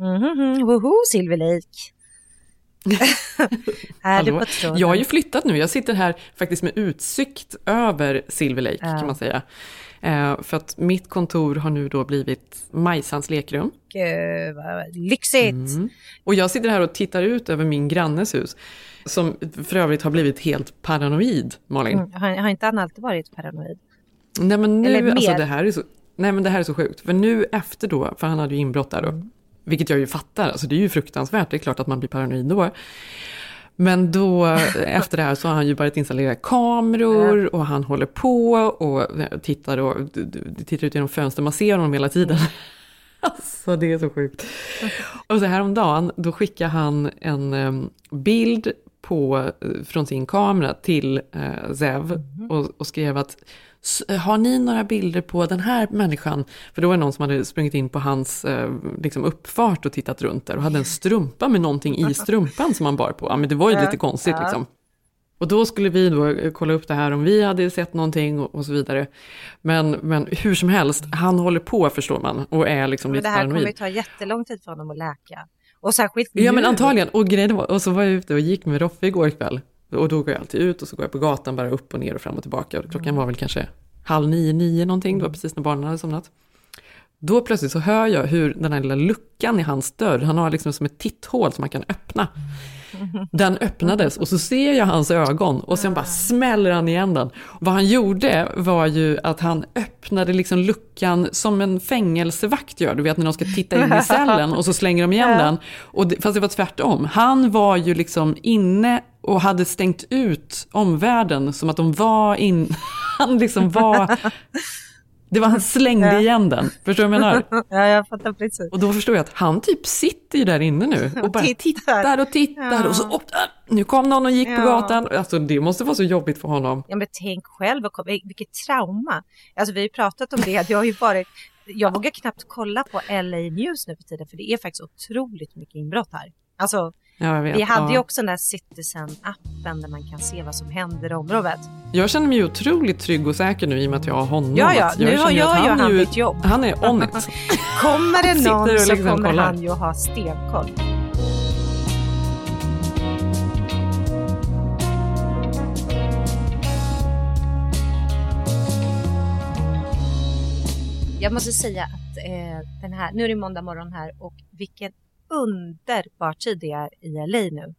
Mhm, woho, Silver Lake. är du på tråden? Jag har ju flyttat nu, jag sitter här faktiskt med utsikt över Silver Lake Ja. kan man säga. Eh, för att mitt kontor har nu då blivit Majsans lekrum. Gud, vad lyxigt. Mm. Och jag sitter här och tittar ut över min grannes hus. Som för övrigt har blivit helt paranoid, Malin. Mm. Har, har inte han alltid varit paranoid? Nej men nu, alltså det här är så, nej men det här är så sjukt. För nu efter då, för han hade ju inbrott där då. Mm. Vilket jag ju fattar, alltså det är ju fruktansvärt, det är klart att man blir paranoid då. Men då, eh, efter det här så har han ju börjat installera kameror och han håller på och eh, tittar, och, tittar ut genom fönster, man ser honom hela tiden. Alltså det är så sjukt. Och så häromdagen, då skickade han en ehm, bild på, eh, från sin kamera till eh, Zev och, och skrev att har ni några bilder på den här människan? För då var det någon som hade sprungit in på hans eh, liksom uppfart och tittat runt där och hade en strumpa med någonting i strumpan som han bar på. Ja, men det var ju lite konstigt liksom. Och då skulle vi då eh, kolla upp det här om vi hade sett någonting och, så vidare. Men, men hur som helst, han håller på förstår man och är liksom Men lite det här kommer paranoid. ju ta jättelång tid för honom att läka. Och särskilt Ja men nu. antagligen, och grejen var, och så var jag ute och gick med Roffe igår kväll. Och då går jag alltid ut och så går jag på gatan bara upp och ner och fram och tillbaka. Och klockan var väl kanske halv nio, nio någonting, det var precis när barnen hade somnat. Då plötsligt så hör jag hur den här lilla luckan i hans dörr, han har liksom som ett titthål som man kan öppna. Den öppnades och så ser jag hans ögon och sen bara smäller han igen den. Vad han gjorde var ju att han öppnade liksom luckan som en fängelsevakt gör. Du vet när de ska titta in i cellen och så slänger de igen den. Och det, fast det var tvärtom. Han var ju liksom inne och hade stängt ut omvärlden som att de var in... Han liksom var... Det var han slängde igen den. Förstår du vad jag menar? Ja, jag fattar precis. Och då förstår jag att han typ sitter ju där inne nu och bara tittar. och tittar Ja. och så upp, nu kom någon och gick på Ja. gatan. Alltså det måste vara så jobbigt för honom. Ja, men tänk själv, vilket trauma. Alltså vi har ju pratat om det, det har ju varit, jag vågar knappt kolla på LA News nu för tiden, för det är faktiskt otroligt mycket inbrott här. Alltså, Ja, vet. vi hade ju ja. också den där Citizen-appen där man kan se vad som händer i området. Jag känner mig otroligt trygg och säker nu i och med att jag har honom. Ja, ja, nu har jag ju han mitt jobb. Han är on it. Kommer det någon och så liksom kommer kollar. han ju ha stenkoll. Jag måste säga att eh, den här, nu är det måndag morgon här och vilken underbar tid det är i LA nu.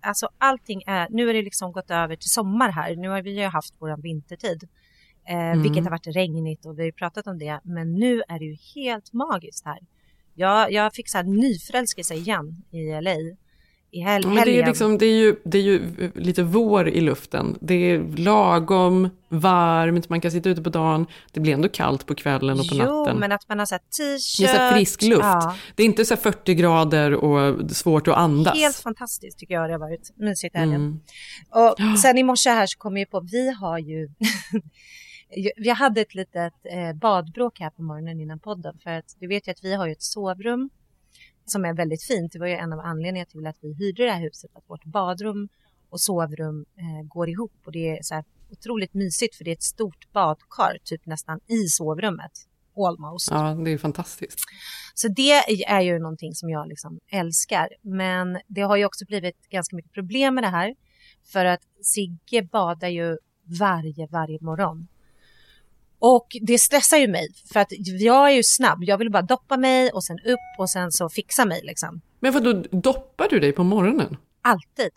Alltså allting är, nu är det liksom gått över till sommar här. Nu har vi ju haft våran vintertid. Eh, Vilket har varit regnigt och vi har ju pratat om det. Men nu är det ju helt magiskt här. Jag, jag fick så här nyförälskelse igen i LA. I hel- Men det, är helgen. liksom, det, är ju, det är ju lite vår i luften. Det är lagom varmt, man kan sitta ute på dagen. Det blir ändå kallt på kvällen och på jo, natten. men att man har Det är t-shirt. så frisk luft. Ja, Det är inte så här 40 grader och svårt att andas. helt fantastiskt tycker jag det har varit. Mysigt helgen. Mm. Och sen i morse här så kom jag på, vi har ju Vi hade ett litet eh, badbråk här på morgonen innan podden för att du vet ju att vi har ju ett sovrum som är väldigt fint. Det var ju en av anledningarna till att vi hyrde det här huset, att vårt badrum och sovrum eh, går ihop och det är så här otroligt mysigt för det är ett stort badkar, typ nästan i sovrummet. Almost. Ja, det är fantastiskt. Så det är ju någonting som jag liksom älskar. Men det har ju också blivit ganska mycket problem med det här. För att Sigge badar ju varje, varje morgon. Och det stressar ju mig för att jag är ju snabb. Jag vill bara doppa mig och sen upp och sen så fixa mig liksom. Men vadå, doppar du dig på morgonen? Alltid.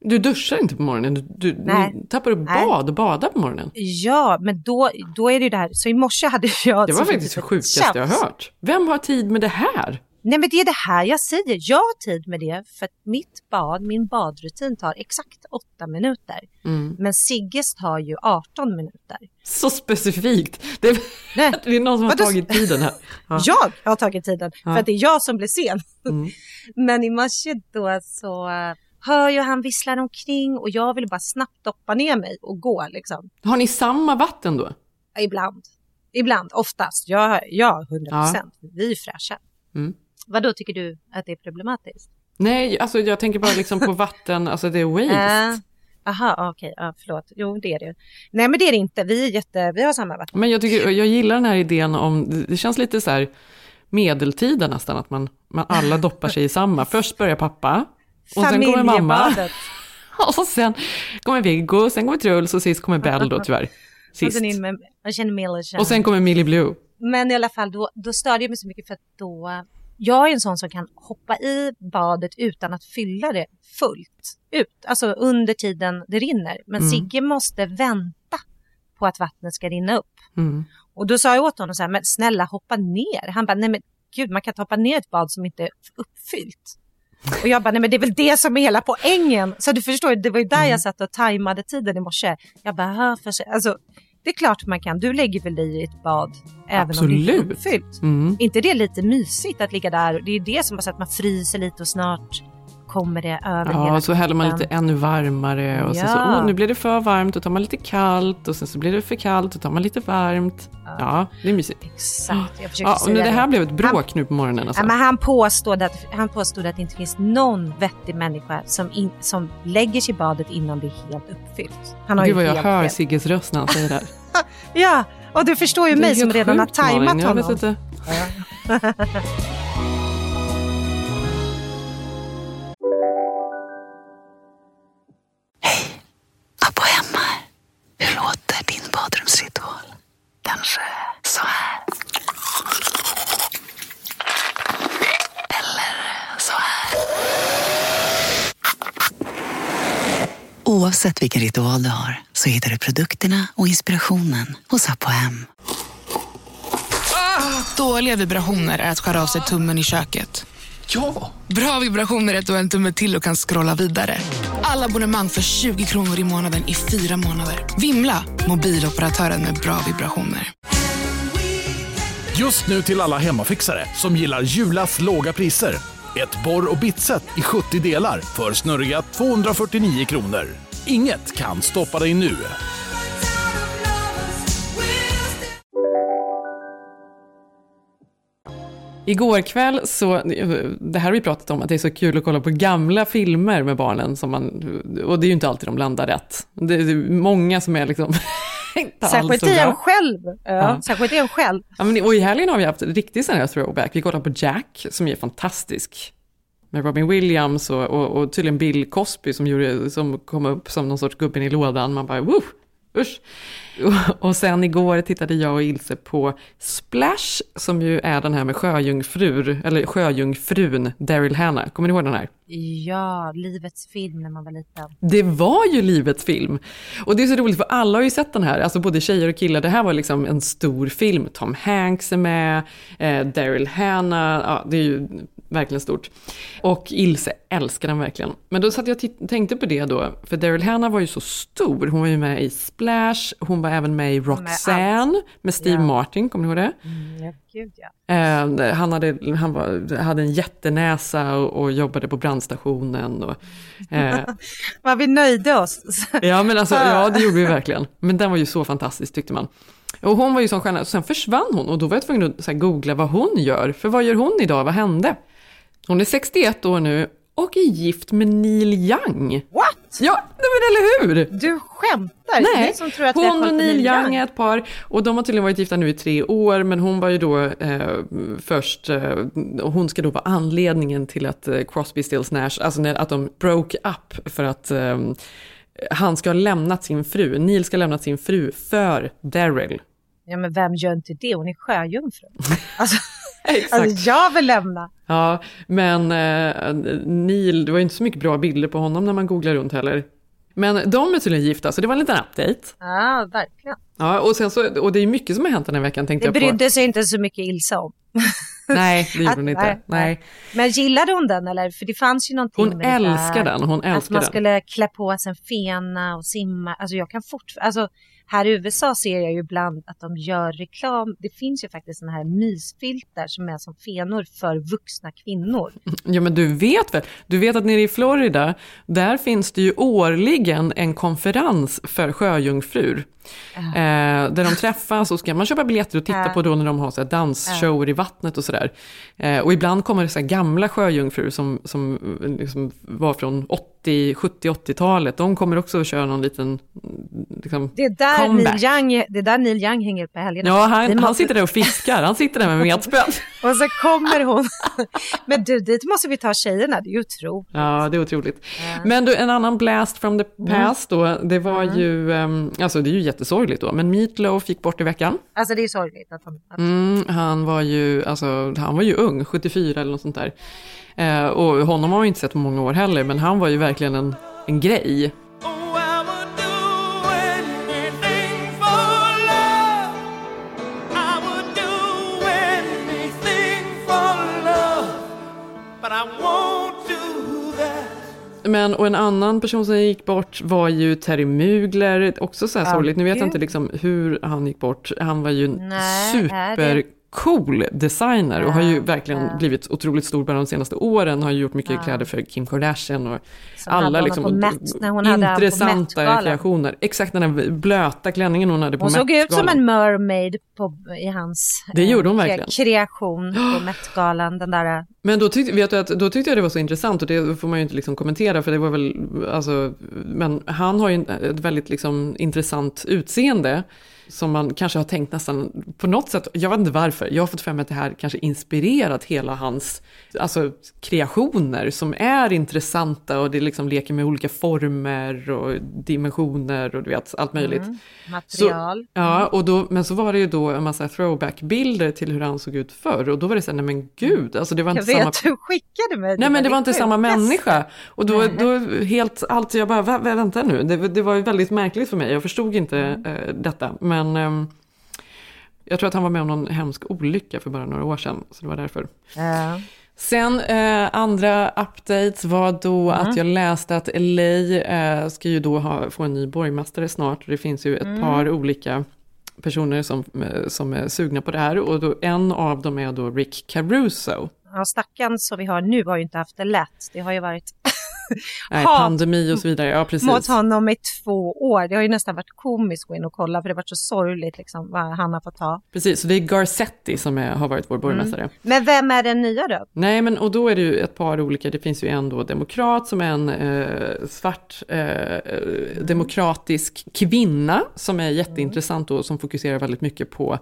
Du duschar inte på morgonen, du, du, Nej. du tappar upp bad och badar på morgonen. Ja, men då, då är det ju det här. Så i morse hade jag... Det var faktiskt det sjukaste jag har hört. Vem har tid med det här? Nej men det är det här jag säger. Jag har tid med det för att mitt bad, min badrutin tar exakt åtta minuter. Mm. Men Sigges tar ju 18 minuter. Så specifikt. Det är, Nej. det är någon som har Vadå? tagit tiden här. Ja. Jag har tagit tiden Ja. för att det är jag som blir sen. Mm. Men i morse då så eh, hör jag han visslar omkring och jag vill bara snabbt doppa ner mig och gå liksom. Har ni samma vatten då? Ibland. Ibland, oftast. Ja, ja 100 procent. Vi är fräscha. Mm. Vad då tycker du att det är problematiskt? Nej, alltså jag tänker bara liksom på vatten, alltså det är waste. Aha, okej, ja, förlåt. Jo, det är det. Nej, men det är det inte. Vi, är jätte, vi har samma vatten. Men jag, tycker, jag gillar den här idén om, det känns lite så här medeltida nästan, att man, man alla doppar sig i samma. Först börjar pappa, och sen kommer mamma, och sen kommer Viggo, sen kommer Truls och sist kommer Bell då tyvärr. Och Sist. sen in med, känner Millie Och sen kommer Millie Blue. Men i alla fall, då, då störde jag mig så mycket för att då... Jag är en sån som kan hoppa i badet utan att fylla det fullt ut. Alltså under tiden det rinner. Men Mm. Sigge måste vänta på att vattnet ska rinna upp. Mm. Och då sa jag åt honom så här, men snälla hoppa ner. Han bara, nej men gud man kan inte hoppa ner ett bad som inte är uppfyllt. Och jag bara, nej men det är väl det som är hela poängen. Så du förstår, det var ju där Mm. jag satt och tajmade tiden i morse. Jag bara, "Hör för sig. Alltså, det är klart man kan. Du lägger väl dig i ett bad även om det är Absolut. uppfyllt. Mm. inte det lite mysigt att ligga där? Det är det som har så att man fryser lite och snart kommer det över Ja, hela så häller man lite ännu varmare och sen så, Ja. åh, nu blir det för varmt, då tar man lite kallt och sen så blir det för kallt, då tar man lite varmt. Ja, det är mysigt. Exakt, jag försökte Ja, säga nu det här blev ett bråk nu på morgonen alltså. Ja, men han, påstod att, han påstod att det inte finns någon vettig människa som, in, som lägger sig i badet innan det är helt uppfyllt. Han har Gud vad jag hör fel. Sigges röst när han säger det här. Ja, och du förstår ju mig som redan har sjukt, Malin. tajmat vet honom. Kanske så här. Eller så här. Oavsett vilken ritual du har så hittar du produkterna och inspirationen hos Apohem. Dåliga vibrationer är att skära av sig tummen i köket. Ja! Bra vibrationer är att du har en tumme till och kan scrolla vidare. Alla abonnemang för 20 kronor i månaden i fyra månader. Vimla! Mobiloperatören med bra vibrationer. Just nu till alla hemmafixare som gillar Julas låga priser. Ett borr och bitset i 70 delar för snurriga 249 kronor. Inget kan stoppa dig nu. Igår kväll så, det här har vi pratat om, att det är så kul att kolla på gamla filmer med barnen. Som man, och det är ju inte alltid de landar rätt. Det är många som är liksom inte Särskilt i en själv. Ja, Ja. Särskilt i en själv. Ja, men, och i helgen har vi haft en riktig sån här throwback. Vi kollar på Jack, som är fantastisk. Med Robin Williams och, och, och tydligen Bill Cosby som, gjorde, som kom upp som någon sorts gubben i lådan. Man bara, woo, usch. Och, sen igår tittade jag och Ilse på Splash, som ju är den här med sjöjungfrur, eller sjöjungfrun Daryl Hannah. Kommer ni ihåg den här? Ja, livets film när man var liten. Det var ju livets film. Och det är så roligt för alla har ju sett den här, alltså både tjejer och killar. Det här var liksom en stor film. Tom Hanks är med, eh, Daryl Hannah, ja det är ju verkligen stort. Och Ilse älskar den verkligen. Men då satt jag och tänkte på det då, för Daryl Hannah var ju så stor. Hon var ju med i Splash, hon var även med i Roxanne med Steve Ja. Martin, kommer ni ihåg det? Mm, ja, gud ja. Eh, han hade, han var, hade en jättenäsa och, och jobbade på brandstationen. Och, eh, Vad vi nöjde oss. Ja, men alltså, ja, det gjorde vi verkligen. Men den var ju så fantastisk tyckte man. Och hon var ju sån stjärna, sen försvann hon och då var jag tvungen att så här, googla vad hon gör. För vad gör hon idag, vad hände? Hon är 61 år nu och är gift med Neil Young. What? Ja, men eller hur? Du skämtar? Nej, som tror att hon och Neil Young är ett par och de har tydligen varit gifta nu i tre år men hon var ju då eh, först, eh, hon ska då vara anledningen till att eh, Crosby, Stills, Nash, alltså när, att de broke up för att eh, han ska ha lämnat sin fru, Neil ska ha lämnat sin fru för Daryl. Ja, men vem gör inte det? Hon är sjöjungfru. Alltså, Exakt. Alltså jag vill lämna. Ja, men eh, Neil, det var ju inte så mycket bra bilder på honom när man googlar runt heller. Men de är tydligen gifta, så det var en liten update. Ja, verkligen. Ja, och, sen så, och det är mycket som har hänt den här veckan tänkte Det jag på. brydde sig inte så mycket Ilsa om. Nej, det gjorde Att- hon inte. nej, Nej. Men gillade hon den eller? För det fanns ju någonting Hon med det älskar den, hon Att älskar man den. skulle klä på sig en fena och simma. Alltså jag kan fortfarande, alltså här i USA ser jag ju ibland att de gör reklam. Det finns ju faktiskt sådana här mysfilter som är som fenor för vuxna kvinnor. Ja, men du vet väl, du vet att nere i Florida, där finns det ju årligen en konferens för sjöjungfrur. Eh, där de träffas och så kan man köpa biljetter och titta Ja. på då när de har så här dansshower i vattnet och sådär. Eh, och ibland kommer det så gamla sjöjungfrur som, som eh, liksom var från 80, 70, 80-talet. De kommer också att köra någon liten mm, liksom, Det är där, comeback. Neil Young, det är där Neil Young hänger på helgerna. Ja, han, han måste- sitter där och fiskar, han sitter där med metspön. Och så kommer hon. Men du, dit måste vi ta tjejerna, det är ju otroligt. Ja, det är otroligt. Men du, en annan blast from the past då, det var Mm. ju, ehm, alltså det är ju jättesorgligt då, men Meatloaf gick bort i veckan. Alltså det är sorgligt att han... Att... Mm, han var ju, alltså han var ju ung, 74 eller något sånt där. Eh, och honom har man ju inte sett på många år heller, men han var ju verkligen en, en grej. Men och en annan person som gick bort var ju Terry Mugler, också så här sorgligt. Nu vet jag inte liksom hur han gick bort. Han var ju en Nej, supercool designer och har ju verkligen ja. blivit otroligt stor bara de senaste åren. Har ju gjort mycket Ja. kläder för Kim Kardashian och Som alla liksom hon intressanta Met-galan. kreationer. Exakt den där blöta klänningen hon hade på Hon såg ut som Met-galan. en mermaid på, i hans Det gjorde hon eh, verkligen. kreation på Met-galan. Den där, Men då tyckte, vet du, att, då tyckte jag det var så intressant och det får man ju inte liksom kommentera för det var väl, alltså, men han har ju ett väldigt liksom intressant utseende som man kanske har tänkt nästan på något sätt, jag vet inte varför, jag har fått för mig att det här kanske inspirerat hela hans alltså, kreationer som är intressanta och det liksom leker med olika former och dimensioner och du vet, allt möjligt. Mm, material. Så, ja, och då, men så var det ju då en massa throwback-bilder till hur han såg ut förr och då var det så här, nej men gud, alltså det var jag inte vet, samma... du skickade mig. Nej men det var inte samma människa. Och då, Nej. då helt, allt, jag bara, "Va- va- vänta nu, det, det var ju väldigt märkligt för mig, jag förstod inte Mm. eh, detta. Men ehm, jag tror att han var med om någon hemsk olycka för bara några år sedan, så det var därför. Ja. Sen eh, andra updates var då Mm. att jag läste att LA eh, ska ju då ha, få en ny borgmästare snart. Det finns ju ett Mm. par olika personer som, eh, som är sugna på det här. Och då, en av dem är då Rick Caruso. Ja, stackarn som vi har nu har ju inte haft det lätt. Det har ju varit Nej, pandemi och så vidare. Ja, precis. mot honom i två år. Det har ju nästan varit komiskt att gå in och kolla för det har varit så sorgligt liksom, vad han har fått ta. Precis, så det är Garcetti som är, har varit vår borgmästare. Men vem är den nya då? Nej, men och då är det ju ett par olika. Det finns ju en då demokrat som är en eh, svart eh, demokratisk kvinna som är jätteintressant då, som fokuserar väldigt mycket på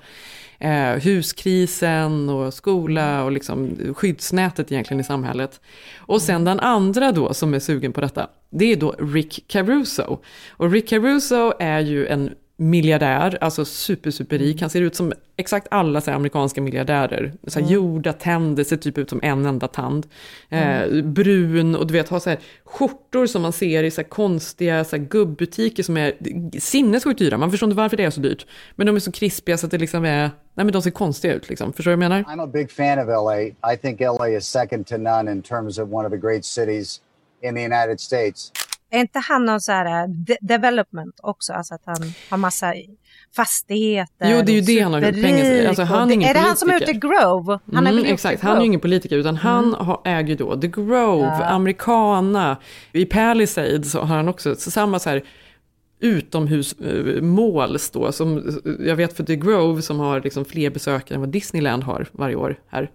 eh, huskrisen och skola och liksom skyddsnätet egentligen i samhället. Och sen den andra då som är sugen på detta, det är då Rick Caruso. Och Rick Caruso är ju en miljardär, alltså super, superrik. Han ser ut som exakt alla så här, amerikanska miljardärer. Så här, Mm. Gjorda tänder, ser typ ut som en enda tand. Eh, brun och du vet, har så här, skjortor som man ser i så här, konstiga så här, gubbutiker som är sinnessjukt dyra. Man förstår inte varför det är så dyrt. Men de är så krispiga så att det liksom är, nej men de ser konstiga ut liksom. Förstår du vad jag menar? I'm a big fan of LA. I think LA is second to none in terms of one of the great cities in the United States. Är inte han någon så här eh, de- development också? Alltså att han har massa fastigheter. Jo, det är ju det han har gjort, pengar- alltså, han är det- ingen Är det han som är ute i. Grove? Han Mm, exakt, han är ju ingen politiker utan han har, äger ju då The Grove, Ja. Americana, i Palisades har han också så samma så här utomhusmåls då, som jag vet för The Grove som har liksom fler besökare än vad Disneyland har varje år här.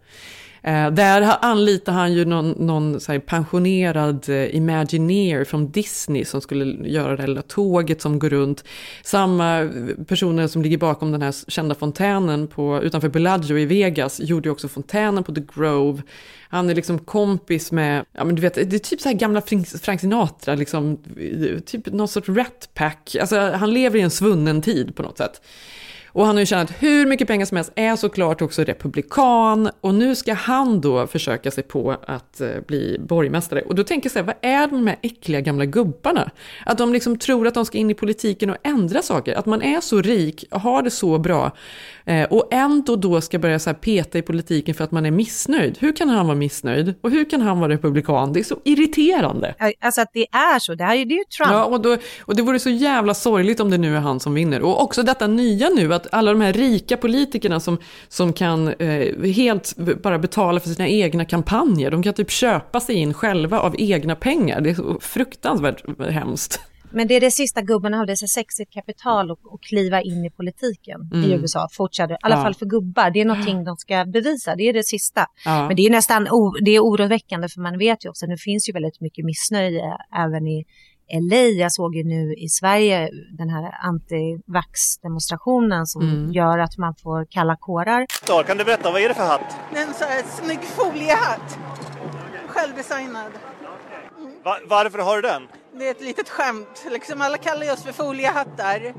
Eh, där anlitar han ju någon, någon så här pensionerad eh, Imagineer från Disney som skulle göra det här lilla tåget som går runt. Samma eh, personer som ligger bakom den här kända fontänen på, utanför Bellagio i Vegas gjorde ju också fontänen på The Grove. Han är liksom kompis med, ja men du vet, det är typ så här gamla Frank Frank Sinatra, liksom, eh, typ någon sorts Rat Pack. Alltså han lever i en svunnen tid på något sätt. Och han har ju tjänat hur mycket pengar som helst, är såklart också republikan. Och nu ska han då försöka sig på att eh, bli borgmästare. Och då tänker jag så här, vad är de här äckliga gamla gubbarna? Att de liksom tror att de ska in i politiken och ändra saker. Att man är så rik, har det så bra. Eh, och ändå då ska börja så peta i politiken för att man är missnöjd. Hur kan han vara missnöjd? Och hur kan han vara republikan? Det är så irriterande. Alltså att det är så, det här är ju Trump. Ja, och, då, och det vore så jävla sorgligt om det nu är han som vinner. Och också detta nya nu, att alla de här rika politikerna som, som kan eh, helt bara betala för sina egna kampanjer, de kan typ köpa sig in själva av egna pengar. Det är fruktansvärt hemskt. Men det är det sista gubbarna har, det är så sexigt kapital att kliva in i politiken Mm. i USA. Fortsätter, i alla Ja. fall för gubbar. Det är någonting de ska bevisa, det är det sista. Ja. Men det är nästan o- det är oroväckande för man vet ju också, nu finns ju väldigt mycket missnöje även i LA. Jag såg ju nu i Sverige den här anti-vax-demonstrationen som Mm. gör att man får kalla kårar. Då, Kan du berätta, vad är det för hatt? Det är en så här snygg foliehatt. Självdesignad. Va- varför har du den? Det är ett litet skämt. Liksom alla kallar oss för foliehattar.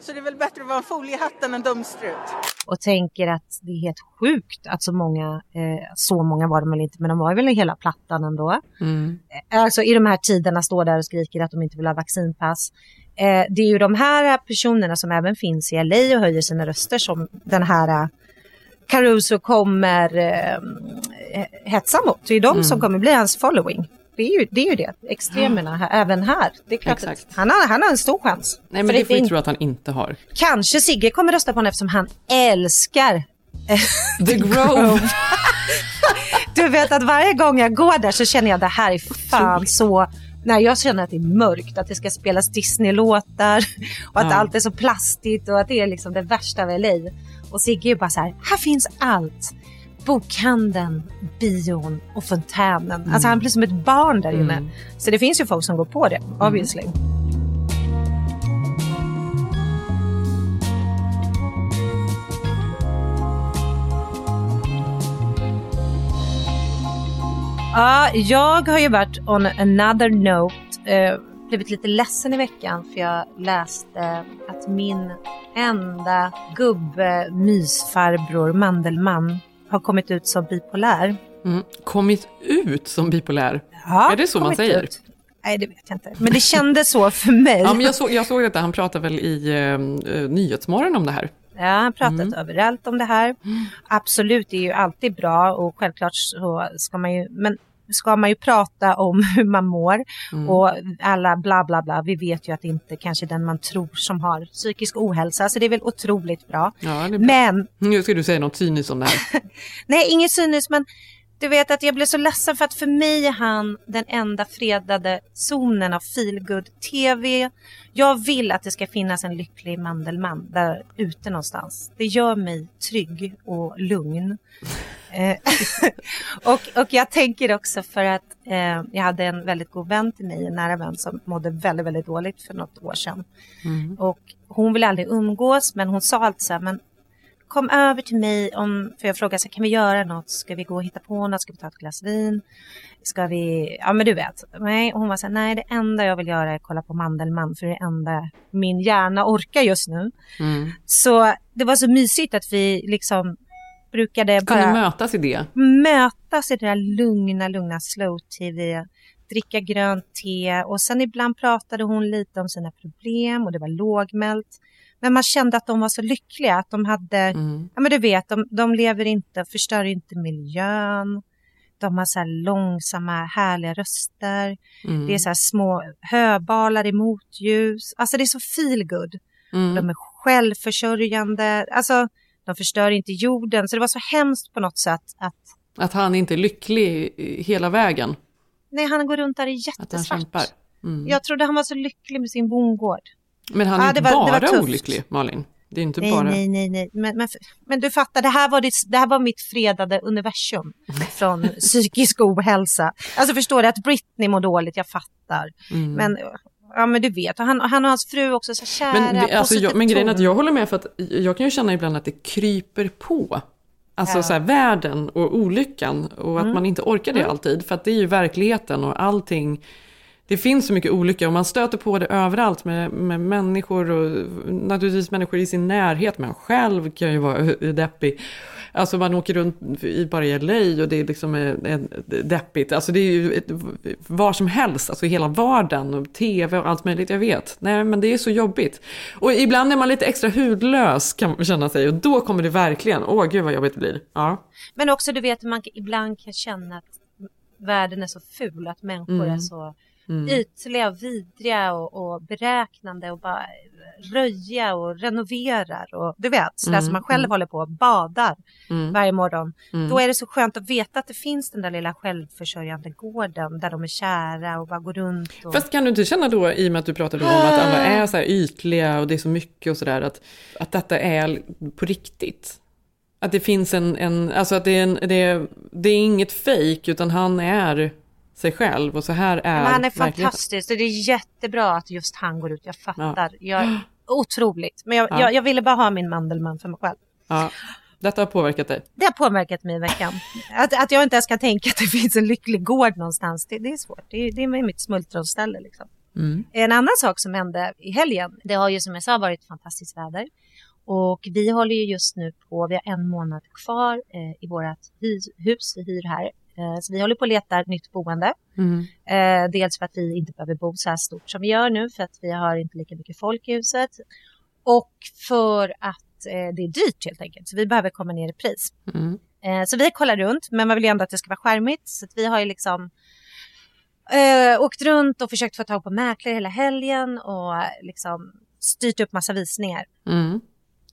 Så det är väl bättre att vara en foliehatt än en dumstrut. och tänker att det är helt sjukt att så många, eh, så många var de väl inte, men de var väl i hela plattan ändå. Mm. Alltså i de här tiderna står där och skriker att de inte vill ha vaccinpass. Eh, det är ju de här personerna som även finns i LA och höjer sina röster som den här eh, Caruso kommer eh, hetsa mot. Det är de Mm. som kommer bli hans following. Det är ju det, är ju det. extremerna här, även här. Det är klart att han, har, han har en stor chans. Nej, men För det får vi in- tro att han inte har. Kanske Sigge kommer rösta på honom eftersom han älskar eh, The Grove. du vet att varje gång jag går där så känner jag det här är fan så... Nej, jag känner att det är mörkt, att det ska spelas Disney-låtar och att Ja. allt är så plastigt och att det är liksom det värsta av LA. Och Sigge är bara så här, här finns allt. Bokhandeln, bion och fontänen. Alltså han blir som ett barn där inne. Mm. Så det finns ju folk som går på det, obviously. Ja, jag har ju varit on another note. Eh, blivit lite ledsen i veckan för jag läste att min enda gubbe, mysfarbror, Mandelmann har kommit ut som bipolär. Mm. Kommit ut som bipolär. Ja, är det så man säger? ut. Nej, det vet jag inte. Men det kändes så för mig. Ja, men jag, såg, jag såg detta, han pratade väl i eh, Nyhetsmorgon om det här. Ja, han pratat Mm. överallt om det här. Absolut, det är ju alltid bra och självklart så ska man ju, men ska man ju prata om hur man mår Mm. och alla bla bla bla. Vi vet ju att det inte kanske är den man tror som har psykisk ohälsa, så det är väl otroligt bra. Ja, bra. Men Nu ska du säga något cyniskt om det här. Nej, inget cyniskt, men du vet att jag blev så ledsen för att för mig är han den enda fredade zonen av feelgood tv. Jag vill att det ska finnas en lycklig Mandelmann där ute någonstans. Det gör mig trygg och lugn. Eh, och, och jag tänker också för att eh, jag hade en väldigt god vän till mig, en nära vän som mådde väldigt, väldigt dåligt för något år sedan. Mm. Och hon ville aldrig umgås, men hon sa alltid så här, men kom över till mig om, för jag frågade så här, kan vi göra något? Ska vi gå och hitta på något? Ska vi ta ett glas vin? Ska vi, ja men du vet. Nej, hon var så här, nej det enda jag vill göra är kolla på Mandelmann, för det är det enda min hjärna orkar just nu. Mm. Så det var så mysigt att vi liksom brukade Kan ni bara mötas i det? mötas i det där lugna, lugna slow-tv, dricka grönt te och sen ibland pratade hon lite om sina problem och det var lågmält. Men man kände att de var så lyckliga, att de hade, Mm. ja men du vet, de, de lever inte, förstör inte miljön. De har så här långsamma, härliga röster. Mm. Det är så här små höbalar i motljus. Alltså det är så feel good. Mm. De är självförsörjande. Alltså, de förstör inte jorden. Så det var så hemskt på något sätt att Att han inte är lycklig hela vägen. nej, han går runt där i Att han jättesvart. Mm. Jag trodde han var så lycklig med sin bondgård. Men han är Ja, inte det var- det bara olycklig, Malin. Det är inte Nej, bara... nej, nej, nej. Men, men, men du fattar, det här, var ditt, det här var mitt fredade universum från psykisk ohälsa. Alltså förstår du att Britney mår dåligt, jag fattar. Mm. Men, ja men du vet, och han, han och hans fru också så kära, Men, det, alltså, jag, men grejen är att jag håller med för att jag kan ju känna ibland att det kryper på. Alltså Ja. så här, världen och olyckan och att Mm. man inte orkar det Mm. alltid. För att det är ju verkligheten och allting Det finns så mycket olycka och man stöter på det överallt med, med människor och naturligtvis människor i sin närhet. Man själv kan ju vara deppig. Alltså man åker runt i bara i LA och det är liksom är deppigt. Alltså det är ju ett, var som helst, alltså hela vardagen och tv och allt möjligt, jag vet. Nej men det är så jobbigt. Och ibland är man lite extra hudlös kan man känna sig och då kommer det verkligen, åh gud vad jobbigt det blir. Ja. Men också du vet, man ibland kan känna att världen är så ful, att människor Mm. är så Mm. ytliga och vidriga och, och beräknande och bara röja och renoverar och du vet, sådär Mm, som man själv mm. håller på och badar Mm. varje morgon. Mm. Då är det så skönt att veta att det finns den där lilla självförsörjande gården där de är kära och bara går runt. Och... Fast kan du inte känna då, i och med att du pratade om att alla är så här ytliga och det är så mycket och sådär, att, att detta är på riktigt? Att det finns en, en alltså att det är, en, det, är, det är inget fejk utan han är sig själv och så här är Men han är fantastisk och det är jättebra att just han går ut. Jag fattar. Jag, otroligt. Men jag, Ja. jag, jag ville bara ha min Mandelmann för mig själv. Ja, detta har påverkat dig. Det har påverkat mig i veckan. Att, att jag inte ens kan tänka att det finns en lycklig gård någonstans, det, det är svårt. Det, är- det är mitt smultronställe liksom. Mm. En annan sak som hände i helgen, det har ju som jag sa varit fantastiskt väder. Och vi håller ju just nu på, vi har en månad kvar eh, i vårt hus vi hyr här. Eh, så vi håller på att leta nytt boende. Mm. Eh, dels för att vi inte behöver bo så här stort som vi gör nu för att vi har inte lika mycket folk i huset. Och för att eh, det är dyrt helt enkelt. Så vi behöver komma ner i pris. Mm. Så vi kollar runt men man vill ju ändå att det ska vara skärmigt. Så vi har ju liksom eh, åkt runt och försökt få tag på mäklare hela helgen och liksom styrt upp massa visningar. Mm.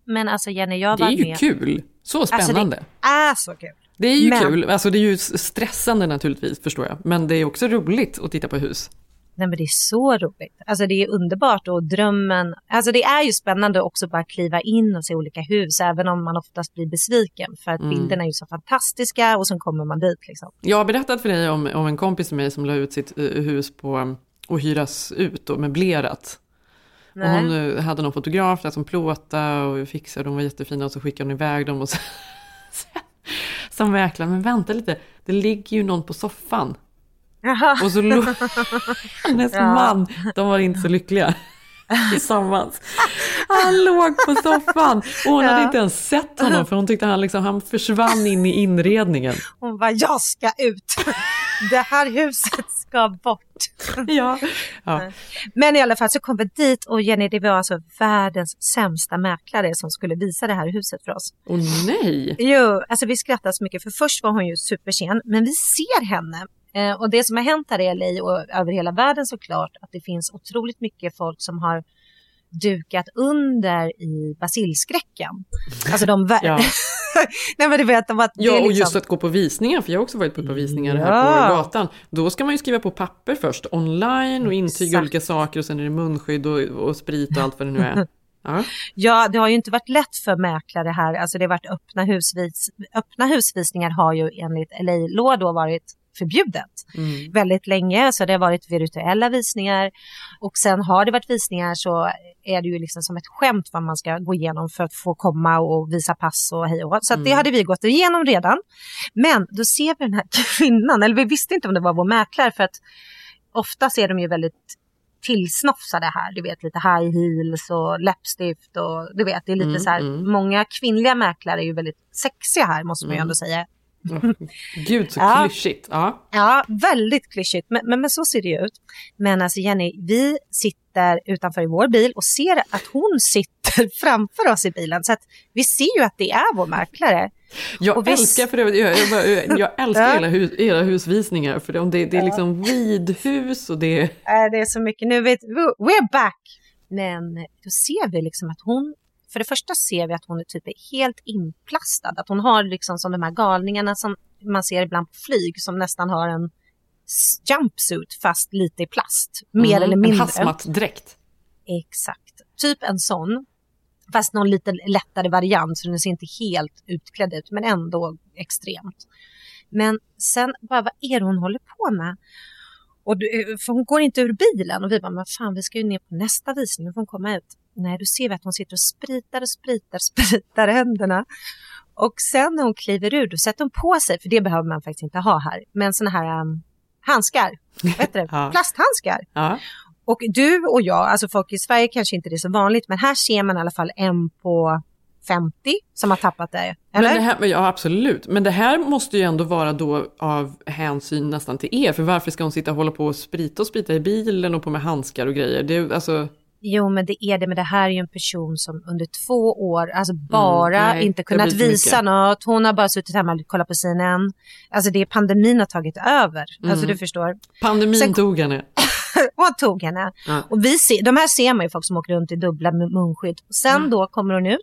Men alltså Jenny, jag Det var är ju med. kul. Så Alltså, spännande. det är så kul. Det är ju Men- kul. Alltså det är ju stressande naturligtvis förstår jag. Men det är också roligt att titta på hus. Nej men det är så roligt. Alltså det är underbart och drömmen. Alltså det är ju spännande också bara kliva in och se olika hus. Även om man oftast blir besviken. För att Mm. bilderna är ju så fantastiska och så kommer man dit liksom. Jag har berättat för dig om, om en kompis med mig som la ut sitt eh, hus på och hyras ut och möblerat. Och hon eh, hade någon fotograf där som plåtade och fixade, de var jättefina och så skickade hon iväg dem och så, som mäklare, men vänta lite, det ligger ju någon på soffan. Jaha. Och så låg hennes Ja. man, de var inte så lyckliga tillsammans. Han låg på soffan och hon hade Ja. inte ens sett honom för hon tyckte han, liksom, han försvann in i inredningen. Hon bara, jag ska ut. Det här huset ska bort. Ja. Ja. Men i alla fall så kom vi dit och Jenny, det var alltså världens sämsta mäklare som skulle visa det här huset för oss. Åh nej! Jo, alltså vi skrattade så mycket för först var hon ju supersen, men vi ser henne. Eh, och det som har hänt här i LA och över hela världen såklart, att det finns otroligt mycket folk som har dukat under i basilskräcken. Alltså de... Ja. Nej men du vet, det Ja, är och liksom- just att gå på visningar, för jag har också varit på ett par visningar här Ja. på gatan. Då ska man ju skriva på papper först, online och intyga Exakt. olika saker och sen är det munskydd och, och sprit och allt vad det nu är. Ja. Ja, det har ju inte varit lätt för mäklare här. Alltså det har varit öppna, husvis, öppna husvisningar har ju enligt LA-law då varit förbjudet Mm. väldigt länge. Så det har varit virtuella visningar och sen har det varit visningar så är det ju liksom som ett skämt vad man ska gå igenom för att få komma och visa pass och hej och. Så att det Mm. hade vi gått igenom redan. Men då ser vi den här kvinnan, eller vi visste inte om det var vår mäklare för att ofta är de ju väldigt tillsnofsade här. Du vet lite high heels och läppstift och du vet det är lite Mm, så här. mm. Många kvinnliga mäklare är ju väldigt sexiga här måste man ju Mm. ändå säga. Gud så Ja. klyschigt. Ja. Ja, väldigt klyschigt, men, men, men så ser det ju ut. Men alltså Jenny, vi sitter utanför i vår bil och ser att hon sitter framför oss i bilen. Så att vi ser ju att det är vår mäklare. Jag Och vi- älskar för övrigt, jag, jag, jag älskar hela, hus, hela husvisningar för det, det, är liksom vidhus och det är... Det är så mycket. Nu vet we're back! Men då ser vi liksom att hon, för det första ser vi att hon är typ helt inplastad. Att hon har liksom som de här galningarna som man ser ibland på flyg som nästan har en jumpsuit fast lite i plast. Mer Mm, eller En mindre. hazmat-dräkt. Exakt. Typ en sån. Fast någon lite lättare variant så den ser inte helt utklädd ut men ändå extremt. Men sen bara vad är det hon håller på med? Och du, för hon går inte ur bilen och vi bara, men fan vi ska ju ner på nästa visning, nu får hon komma ut. Nej, då ser vi att hon sitter och spritar och spritar, spritar händerna. Och sen när hon kliver ur, då sätter hon på sig, för det behöver man faktiskt inte ha här, men såna här um, handskar. Vet du? Ja. Plasthandskar. Ja. Och du och jag, alltså folk i Sverige kanske inte det är så vanligt, men här ser man i alla fall en på 50 som har tappat det. Eller? Men det här, ja, absolut. Men det här måste ju ändå vara då av hänsyn nästan till er. För varför ska hon sitta och hålla på och sprita och sprita i bilen och på med handskar och grejer? Det alltså... Jo, men det är det. Men det här är ju en person som under två år, alltså bara Mm, nej, inte kunnat visa mycket. något. Hon har bara suttit hemma och kollat på CNN. Alltså det är pandemin har tagit över. Alltså Mm. du förstår. Pandemin Sen- tog henne. Hon tog henne. Ja. Och vi ser, de här ser man ju folk som åker runt i dubbla mun- munskydd. Sen Mm. då kommer hon ut,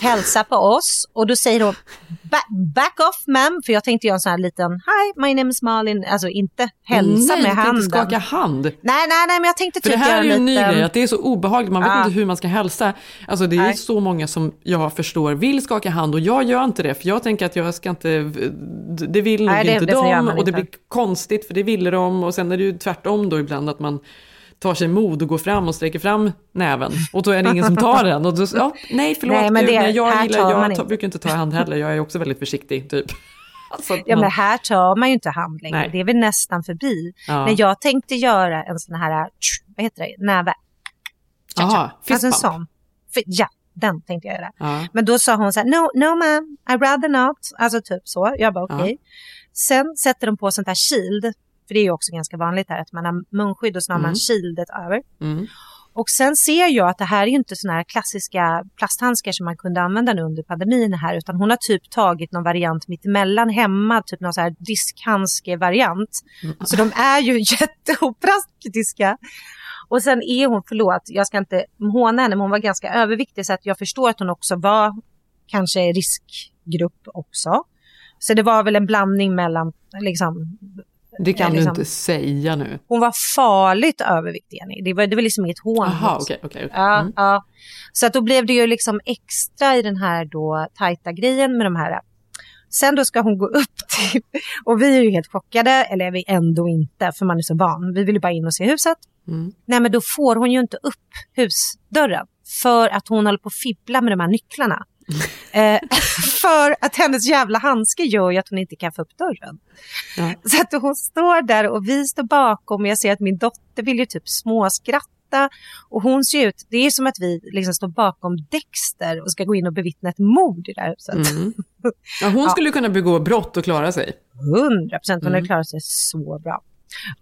hälsar på oss och då säger hon "Ba- back off ma'am, för jag tänkte göra en sån här liten hi my name is Malin, alltså inte hälsa nej, med handen. inte skaka hand. Nej, nej, nej, men jag tänkte För typ det här är ju en ny grej, att det är så obehagligt, man vet Ja. inte hur man ska hälsa. Alltså det är Nej. så många som jag förstår vill skaka hand och jag gör inte det, för jag tänker att jag ska inte, det vill nog Nej, det- inte det de och det blir konstigt för det ville de och sen är det ju tvärtom då ibland att man tar sig mod och går fram och sträcker fram näven och då är det ingen som tar den och då, ja, nej förlåt, Nej, men det- nej, jag, gillar, man jag inte. tar, brukar inte ta hand heller, jag är också väldigt försiktig typ. Alltså, Ja, man- men här tar man ju inte hand längre. Det är väl nästan förbi. Ja. När jag tänkte göra en sån här, vad heter det, näve. Tja, Aha, tja. Alltså en sån. Ja, den tänkte jag göra. Ja. Men då sa hon så här, no, no ma'am, I rather not. Alltså typ så. Jag bara okej. Sen sätter de på sånt här shield. För det är ju också ganska vanligt här att man har munskydd och så har man Mm. shieldet över. Mm. Och sen ser jag att det här är inte såna här klassiska plasthandskar som man kunde använda nu under pandemin här, utan hon har typ tagit någon variant mittemellan hemma, typ någon så här diskhandske-variant. Så de är ju jätteopraktiska. Och sen är hon, förlåt, jag ska inte håna henne, men hon var ganska överviktig så att jag förstår att hon också var kanske riskgrupp också. Så det var väl en blandning mellan liksom, Det kan eh, du liksom- inte säga nu. hon var farligt överviktig, Jenny. Det var, det var liksom inget hån. Mot- okej, okej. okej. Ja, Mm. ja. Så att då blev det ju liksom extra i den här då tajta grejen med de här. Sen då ska hon gå upp till, och vi är ju helt chockade, eller är vi ändå inte, för man är så van. Vi vill ju bara in och se huset. Mm. Nej, men då får hon ju inte upp husdörren för att hon håller på att fibbla med de här nycklarna. eh, för att hennes jävla handske gör ju att hon inte kan få upp dörren. Ja. Så att hon står där och vi står bakom och jag ser att min dotter vill ju typ småskratta. Och hon ser ut, det är som att vi liksom står bakom Dexter och ska gå in och bevittna ett mord i det här huset. Mm. Ja, hon skulle kunna begå brott och klara sig. 100 procent, hon har Mm. klarat sig så bra.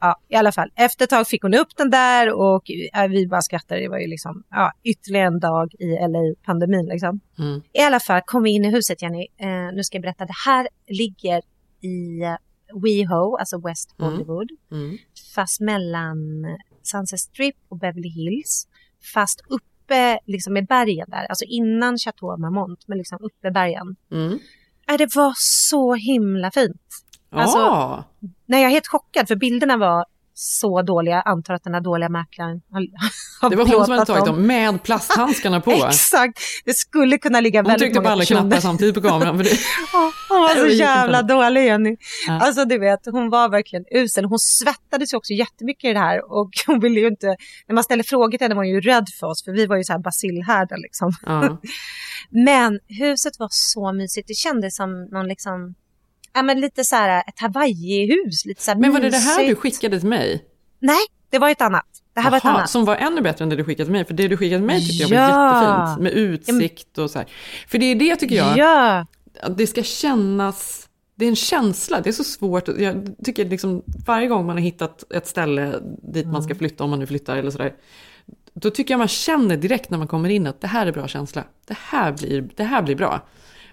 Ja, i alla fall. Efter ett tag fick hon upp den där och ja, vi bara skrattade. Det var ju liksom ja, ytterligare en dag i LA-pandemin. Liksom. Mm. I alla fall kom vi in i huset, Jenny. Eh, nu ska jag berätta. Det här ligger i eh, WeHo, alltså West Mm. Hollywood. Mm. Fast mellan Sunset Strip och Beverly Hills. Fast uppe liksom i bergen där. Alltså innan Chateau Marmont, men liksom uppe i bergen. Mm. Äh, det var så himla fint. Alltså, ah, Nej, jag är helt chockad för bilderna var så dåliga. Jag antar att den här dåliga mäklaren har, har det var hon som hade tagit dem med plasthandskarna på. Exakt, det skulle kunna ligga Hon väldigt tryckte på många alla knappar samtidigt på kameran. För det. Ja, Hon var så jävla dålig Jenny. Ja. Alltså du vet, hon var verkligen usel. Hon svettades ju också jättemycket i det här och hon ville ju inte, när man ställde frågor till henne var hon ju rädd för oss för vi var ju så här basilhärdar liksom. Ja. Men huset var så mysigt. Det kändes som någon liksom, ja men lite så här ett Hawaii-hus. Lite så Men var det det här du skickade till mig? Nej, det var ett annat. Det här var ett annat. Som var ännu bättre än det du skickade till mig. För det du skickade till mig tyckte jag var Ja. jättefint. Med utsikt och så här. För det är det tycker jag. Ja. det ska kännas, det är en känsla, det är så svårt. Jag tycker liksom varje gång man har hittat ett ställe dit man Mm. ska flytta, om man nu flyttar eller sådär. Då tycker jag man känner direkt när man kommer in att det här är bra känsla. Det här blir, det här blir bra.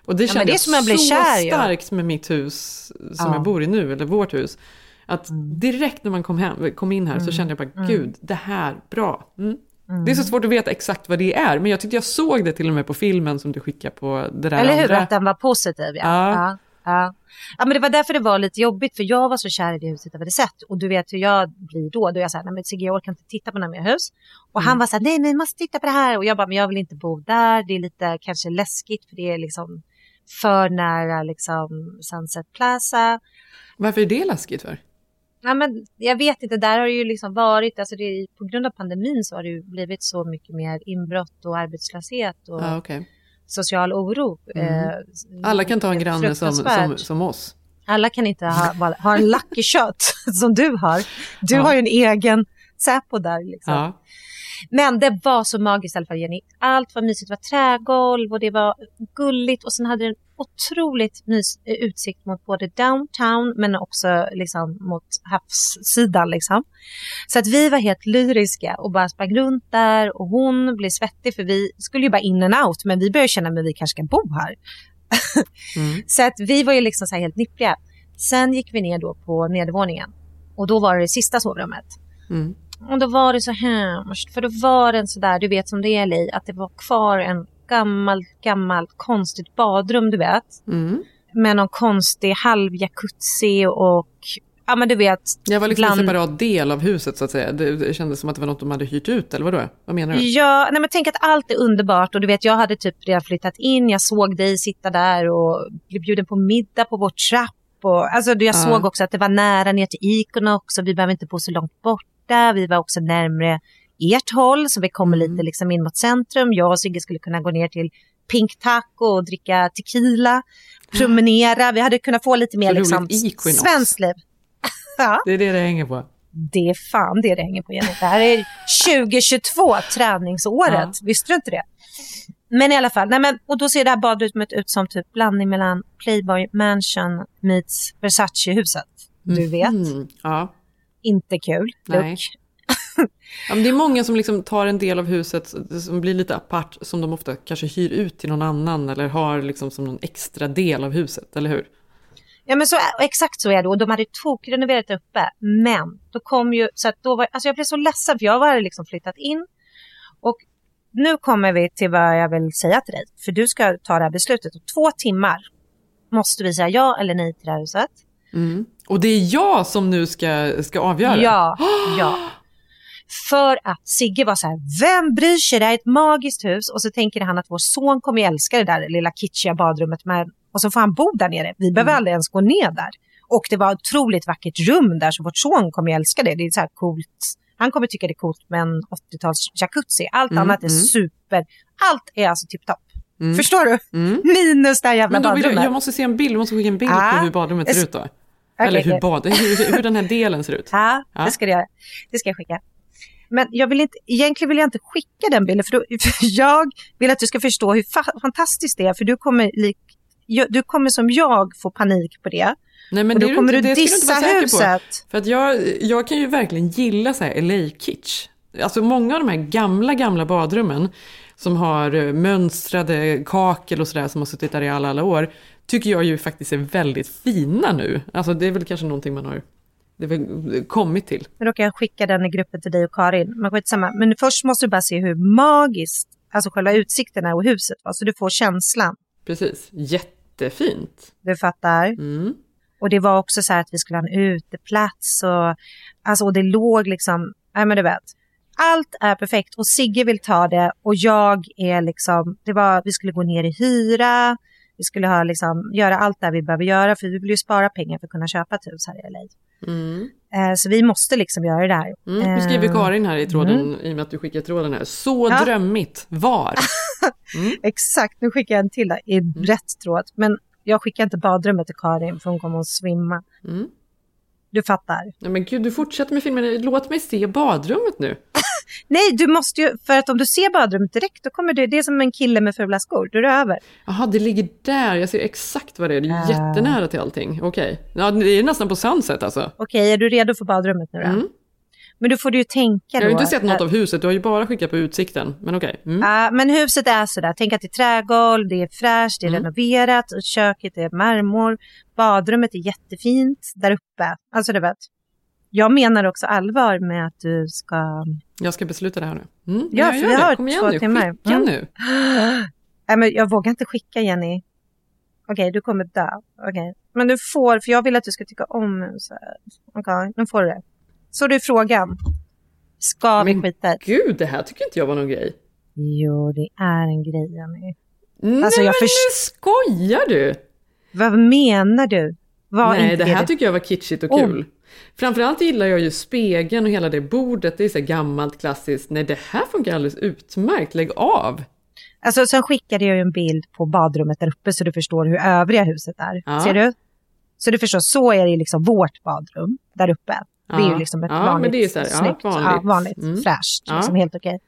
Och det Ja, men känner det är jag som att bli så kär, starkt med mitt hus som Ja. jag bor i nu, eller vårt hus. Att direkt när man kom, hem, kom in här så Mm. kände jag bara, Mm. gud, det här, bra. Mm. Mm. Det är så svårt att veta exakt vad det är, men jag tyckte jag såg det till och med på filmen som du skickade på det där Eller hur, andra. att den var positiv. Ja. Ja. Ja. Ja. ja, men det var därför det var lite jobbigt, för jag var så kär i det huset jag hade sett. Och du vet hur jag blir då. Då är jag så här, nej men Sigge jag orkar inte titta på några mer hus. Och han Mm. var så här, nej ni måste titta på det här. Och jag bara, men jag vill inte bo där. Det är lite kanske läskigt, för det är liksom för nära liksom Sunset Plaza. Varför är det läskigt för? Ja, men jag vet inte, där har det ju liksom varit, alltså det på grund av pandemin så har det ju blivit så mycket mer inbrott och arbetslöshet och Ja, okej. social oro. Mm. Eh, Alla kan ta en granne som, som, som oss. Alla kan inte ha, ha en lucky shot som du har. Du Ja. har ju en egen Säpo där. Liksom. Ja. Men det var så magiskt i alla fall Jenny. Allt var mysigt. Det var trägolv och det var gulligt. Och sen hade det en otroligt mys, eh, utsikt mot både downtown men också liksom mot havssidan. Liksom. Så att vi var helt lyriska och bara sprang runt där och hon blev svettig för vi skulle ju bara in and out men vi började känna att vi kanske ska bo här. Så att vi var ju liksom så här helt nippriga. Sen gick vi ner då på nedervåningen och då var det det sista sovrummet. Mm. Och då var det så hemskt, för då var det en sådär, du vet som det är LA, att det var kvar en gammal, gammal konstigt badrum, du vet. Mm. Med någon konstig halv jacuzzi och, ja men du vet. Jag var liksom bland- en separat del av huset så att säga. Det, det kändes som att det var något de hade hyrt ut, eller vadå? Vad menar du? Ja, nej men tänk att allt är underbart och du vet jag hade typ redan flyttat in, jag såg dig sitta där och blev bjuden på middag på vår trapp. Och, alltså jag Ja. såg också att det var nära ner till Iconox och vi behöver inte bo så långt borta. Vi var också närmre ert håll så vi kommer Mm. lite liksom in mot centrum. Jag och Sigge skulle kunna gå ner till Pink Taco och dricka tequila, promenera. Vi hade kunnat få lite mer liksom svenskt liv. ja. Det är det det hänger på. Det är fan det det hänger på Jenny. Det här är 2022, träningsåret. Visste du inte det? Men i alla fall, nej men, och då ser det här badrummet ut som typ blandning mellan Playboy Mansion meets Versace-huset. Du vet, Mm. Ja. Inte kul. Nej. Ja, det är många som liksom tar en del av huset som blir lite apart, som de ofta kanske hyr ut till någon annan eller har liksom som någon extra del av huset, eller hur? Ja men så, exakt så är det och de hade tokrenoverat uppe. Men då kom ju, så att då var, alltså jag blev så ledsen för jag var liksom flyttat in. Och nu kommer vi till vad jag vill säga till dig. För du ska ta det här beslutet och två timmar måste vi säga ja eller nej till det här huset. Mm. Och det är jag som nu ska, ska avgöra? Ja, ja. För att Sigge var så här, vem bryr sig, det här är ett magiskt hus. Och så tänker han att vår son kommer älska det där lilla kitschiga badrummet. Med, och så får han bo där nere. Vi behöver aldrig ens gå ner där. Och det var ett otroligt vackert rum där, så vårt son kommer älska det. Det är så här coolt. Han kommer tycka det är coolt med en 80-tals jacuzzi. Allt Mm, annat är mm. super. Allt är alltså tipptopp. Mm. Förstår du? Mm. Minus det här jävla jag, badrummet. jag måste se en bild, du måste skicka en bild Ja. på hur badrummet ser ut då. Okej, Eller hur, bad, hur, hur den här delen ser ut. Ja, Ja. det ska göra. Det ska jag skicka. Men jag vill inte, egentligen vill jag inte skicka den bilden för, då, för jag vill att du ska förstå hur fa- fantastiskt det är för du kommer, lik, jag- du kommer som jag få panik på det. Nej, men och då det kommer inte, du inte dissa vara säker huset. På. För att jag, jag kan ju verkligen gilla så här LA-kitsch. Alltså många av de här gamla, gamla badrummen som har eh, mönstrade kakel och sådär som har suttit där i alla, alla år, tycker jag ju faktiskt är väldigt fina nu. Alltså det är väl kanske någonting man har det väl kommit till. Nu råkar jag skicka den i gruppen till dig och Karin. Men skitsamma. Men först måste du bara se hur magiskt alltså själva utsikten är och huset var. Så du får känslan. Precis, jättefint. Du fattar? Mm. Och det var också så här att vi skulle ha en uteplats och, alltså, och det låg liksom, nej men du vet. Allt är perfekt och Sigge vill ta det och jag är liksom, det var, vi skulle gå ner i hyra, vi skulle ha liksom, göra allt det vi behöver göra för vi vill ju spara pengar för att kunna köpa ett hus här i LA. Mm. Eh, så vi måste liksom göra det här. Mm. Nu skriver Eh, Karin här i tråden, mm. i och med att du skickar tråden här. Så Ja. drömmigt, var? Exakt, nu skickar jag en till där, i Mm. rätt tråd. Men jag skickar inte badrummet till Karin för hon kommer att svimma. Mm. Du fattar. Nej men gud, du fortsätter med filmen. Låt mig se badrummet nu. Nej, du måste ju, för att om du ser badrummet direkt då kommer du, det är som en kille med fula skor, då är det över. Jaha, det ligger där. Jag ser exakt vad det är. Det är Ja. jättenära till allting. Okej. Ja, det är nästan på Sunset alltså. Okej, är du redo för badrummet nu då? Mm. Men då får du ju tänka Jag då. har ju inte sett något av huset. Du har ju bara skickat på utsikten. Men okej. Mm. Ja, men huset är sådär, tänk att det är trädgolv, det är fräscht, det är Mm. renoverat, och köket är marmor, badrummet är jättefint där uppe. Alltså du vet. Jag menar också allvar med att du ska... Jag ska besluta det här nu. Mm. Ja, jag för vi har Kom igen två nu. timmar. Skicka Mm. nu. Nej, men jag vågar inte skicka Jenny. Okej, du kommer dö. Okej. Men du får, för jag vill att du ska tycka om huset. Okej, nu får du det. Så det är frågan. Ska vi skita i? Gud, det här tycker inte jag var någon grej. Jo, det är en grej Jenny. Nej, Alltså, jag men nu skojar du? Vad menar du? Var Nej, det här det- tycker jag var kitschigt och Oh. kul. Framförallt gillar jag ju spegeln och hela det bordet. Det är så gammalt, klassiskt. Nej, det här funkar alldeles utmärkt. Lägg av. Alltså, sen skickade jag ju en bild på badrummet där uppe så du förstår hur övriga huset är. Ja. Ser du? Så du förstår, så är det liksom vårt badrum där uppe. Det är ju liksom ett vanligt, men det är så här, ja, snyggt, vanligt. Vanligt Mm. fräscht, liksom helt okej.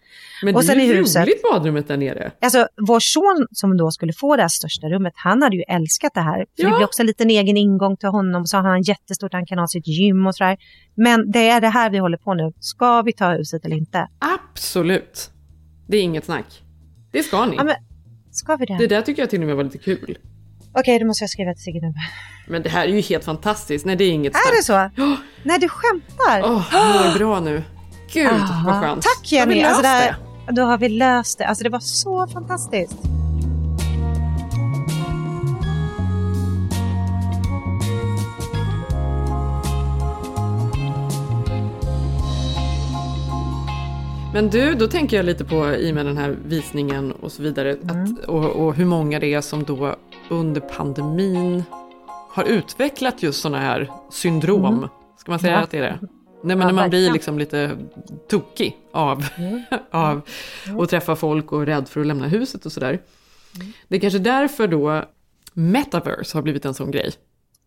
Men Och det sen är ju huset. roligt badrummet där nere. Alltså vår son som då skulle få det här största rummet, han hade ju älskat det här. För det blir också en liten egen ingång till honom. Så har han jättestort, han kan ha sitt gym och sådär. Men det är det här vi håller på nu. Ska vi ta huset eller inte? Absolut. Det är inget snack. Det ska ni. Ja, men, ska vi det? Det där tycker jag till och med var lite kul. Okej, då måste jag skriva till Sigge nu. Men det här är ju helt fantastiskt. Nej, det är inget Är det så? Nej, du skämtar. Åh, jag mår bra nu. Gud Ah, vad skönt. Tack Då har Jenny. Alltså, det. då har vi löst det. Alltså det var så fantastiskt. Men du, då tänker jag lite på i och med den här visningen och så vidare. Att, och, och hur många det är som då under pandemin har utvecklat just sådana här syndrom. Mm. Ska man säga Ja. att det är det? Nej men Ja, när man blir liksom lite tokig av, av att träffa folk och rädd för att lämna huset och sådär. Det är kanske därför då metaverse har blivit en sån grej.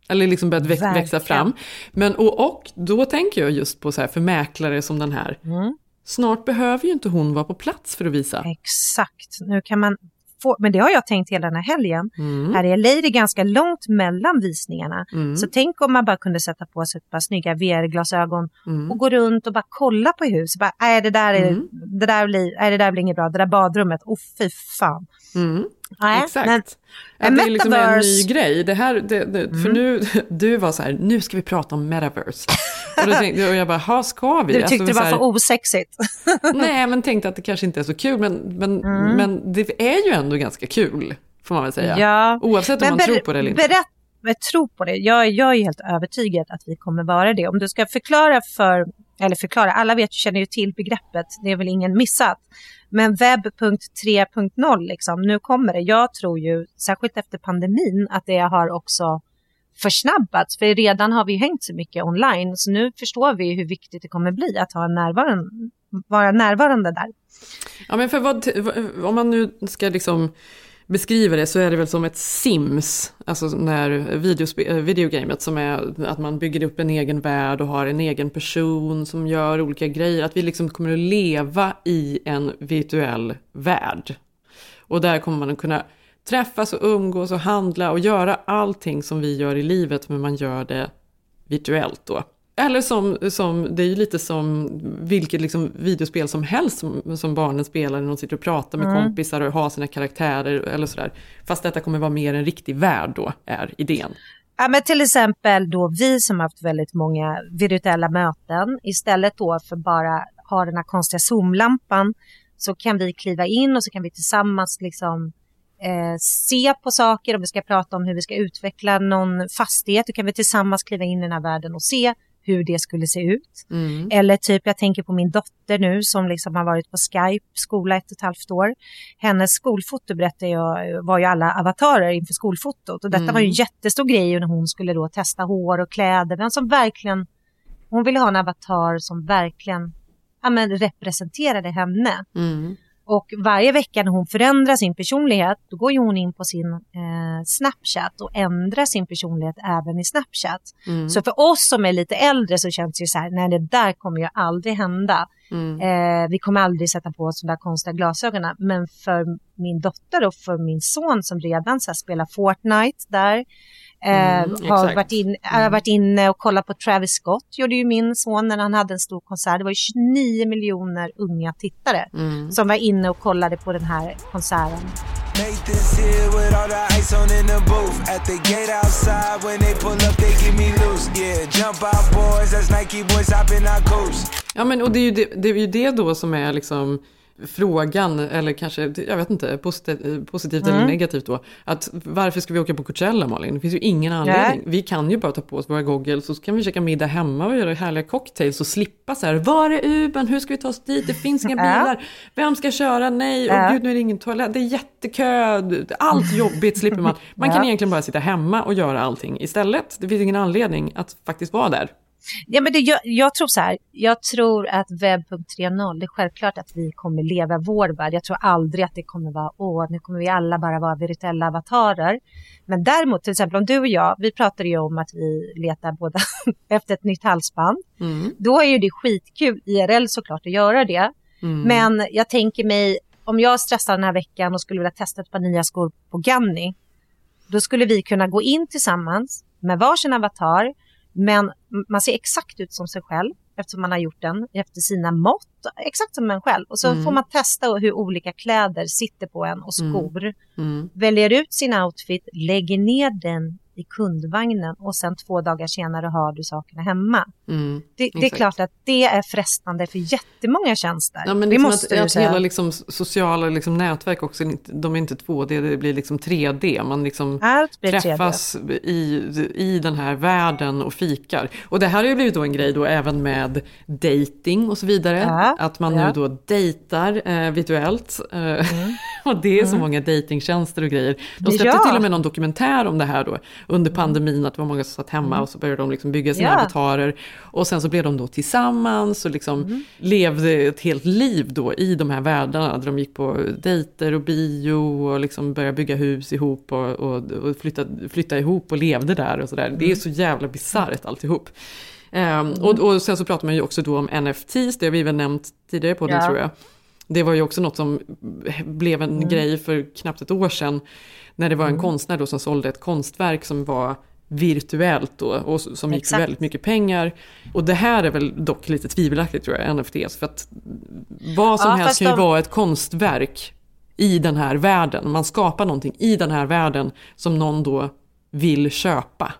Eller liksom börjat väx- växa Verkligen. fram. Men, och, och då tänker jag just på så här för mäklare som den här. Snart behöver ju inte hon vara på plats för att visa. Exakt. Nu kan man få, men det har jag tänkt hela den här helgen. Mm. Här i LA är det ganska långt mellan visningarna. Mm. Så tänk om man bara kunde sätta på sig ett par snygga VR-glasögon Mm. och gå runt och bara kolla på hus. Bara, nej, det där, är, Mm. det, där blir, nej, det där blir inget bra. Det där badrummet, oh fy fan. Nej, Exakt. men- Ja, en det är liksom en ny grej. Det här, det, det, För Mm. nu, du var så här, nu ska vi prata om metaverse. och, då tänkte, och jag bara, ha ska vi? Du tyckte Alltså, det var här- för osexigt. Nej, men tänkte att det kanske inte är så kul. Men, men, Mm. men det är ju ändå ganska kul, får man väl säga. Ja. Oavsett om Men man ber- tror på det eller inte. Berätt, men tro på det. Jag, jag är helt övertygad att vi kommer vara det. Om du ska förklara för, eller förklara, alla vet, känner ju till begreppet, det är väl ingen missat. Men webb.3.0, liksom, nu kommer det. Jag tror ju, särskilt efter pandemin, att det har också försnabbats. För redan har vi hängt så mycket online, så nu förstår vi hur viktigt det kommer bli att ha närvaron, vara närvarande där. Ja, men för vad, om man nu ska liksom beskriver det så är det väl som ett Sims, alltså när videospe- eh, videogamet som är att man bygger upp en egen värld och har en egen person som gör olika grejer. Att vi liksom kommer att leva i en virtuell värld. Och där kommer man att kunna träffas och umgås och handla och göra allting som vi gör i livet men man gör det virtuellt då. Eller som, som, det är ju lite som vilket liksom videospel som helst som, som barnen spelar när de sitter och pratar med Mm. kompisar och har sina karaktärer eller sådär. Fast detta kommer vara mer en riktig värld då, är idén. Ja, men till exempel då vi som haft väldigt många virtuella möten, istället då för bara ha den här konstiga zoomlampan så kan vi kliva in och så kan vi tillsammans liksom eh, se på saker. Om vi ska prata om hur vi ska utveckla någon fastighet, då kan vi tillsammans kliva in i den här världen och se hur det skulle se ut. Mm. Eller typ, jag tänker på min dotter nu som liksom har varit på Skype, skola ett och ett halvt år. Hennes skolfoto berättade jag var ju alla avatarer inför skolfotot. Och detta Mm. var ju en jättestor grej när hon skulle då testa hår och kläder. Men som verkligen, hon ville ha en avatar som verkligen ja, men representerade henne. Mm. Och varje vecka när hon förändrar sin personlighet, då går ju hon in på sin eh, Snapchat och ändrar sin personlighet även i Snapchat. Mm. Så för oss som är lite äldre så känns det ju så här, nej det där kommer ju aldrig hända. Mm. Eh, vi kommer aldrig sätta på oss de där konstiga glasögonen. Men för min dotter och för min son som redan så här, spelar Fortnite där, eh, Mm, har exakt. varit, in, har varit inne och kollat på Travis Scott, gjorde ju min son när han hade en stor konsert. Det var ju 29 miljoner unga tittare Mm. som var inne och kollade på den här konserten. Ja, men och det är, ju det, det är ju det då som är liksom frågan, eller kanske, jag vet inte, positivt, positivt eller Mm. negativt då. Att varför ska vi åka på Coachella Malin? Det finns ju ingen anledning. Vi kan ju bara ta på oss våra goggles och så kan vi käka middag hemma och göra härliga cocktails och slippa så här, var är Ubern? Hur ska vi ta oss dit? Det finns inga bilar. Vem ska köra? Nej, åh gud nu är det ingen toalett. Det är jättekö. Allt jobbigt slipper man. Man kan egentligen bara sitta hemma och göra allting istället. Det finns ingen anledning att faktiskt vara där. Ja, men det, jag, jag tror så här, jag tror att webb 3.0, det är självklart att vi kommer leva vår värld. Jag tror aldrig att det kommer vara, åh, nu kommer vi alla bara vara virtuella avatarer. Men däremot, till exempel om du och jag, vi pratade ju om att vi letar båda efter ett nytt halsband. Mm. Då är ju det skitkul IRL såklart att göra det. Mm. Men jag tänker mig, om jag stressar den här veckan och skulle vilja testa ett par nya skor på Ganni, då skulle vi kunna gå in tillsammans med varsin avatar, men man ser exakt ut som sig själv eftersom man har gjort den efter sina mått, exakt som en själv. Och så Mm. får man testa hur olika kläder sitter på en och Mm. skor. Mm. Väljer ut sin outfit, lägger ner den i kundvagnen och sen två dagar senare har du sakerna hemma. Mm. Det, det är klart att det är frestande för jättemånga tjänster. Ja, men det liksom måste att, att säga. hela liksom sociala liksom nätverk också, de är inte 2D, det blir liksom 3D. Man liksom blir 3D. träffas i, i den här världen och fikar. Och det här har ju blivit då en grej då även med dating och så vidare. Ja, Att man ja. nu då dejtar eh, virtuellt. Eh, och det är så Mm. många dejtingtjänster och grejer. De släppte till och med någon dokumentär om det här då under pandemin, att det var många som satt hemma och så började de liksom bygga sina Mm. Ja. avatarer. Och sen så blev de då tillsammans och liksom Mm. levde ett helt liv då i de här världarna. Där de gick på dejter och bio och liksom började bygga hus ihop och, och, och flytta, flytta ihop och levde där och sådär. Det är så jävla bisarrt alltihop. Ehm, och, och sen så pratar man ju också då om NFTs, det har vi väl nämnt tidigare på den Ja. tror jag. Det var ju också något som blev en Mm. grej för knappt ett år sedan. När det var en Mm. konstnär då som sålde ett konstverk som var virtuellt då och som gick för Exakt. väldigt mycket pengar. Och det här är väl dock lite tvivelaktigt tror jag, NFTs. För att vad som Ja, helst kan ju de- vara ett konstverk i den här världen. Man skapar någonting i den här världen som någon då vill köpa.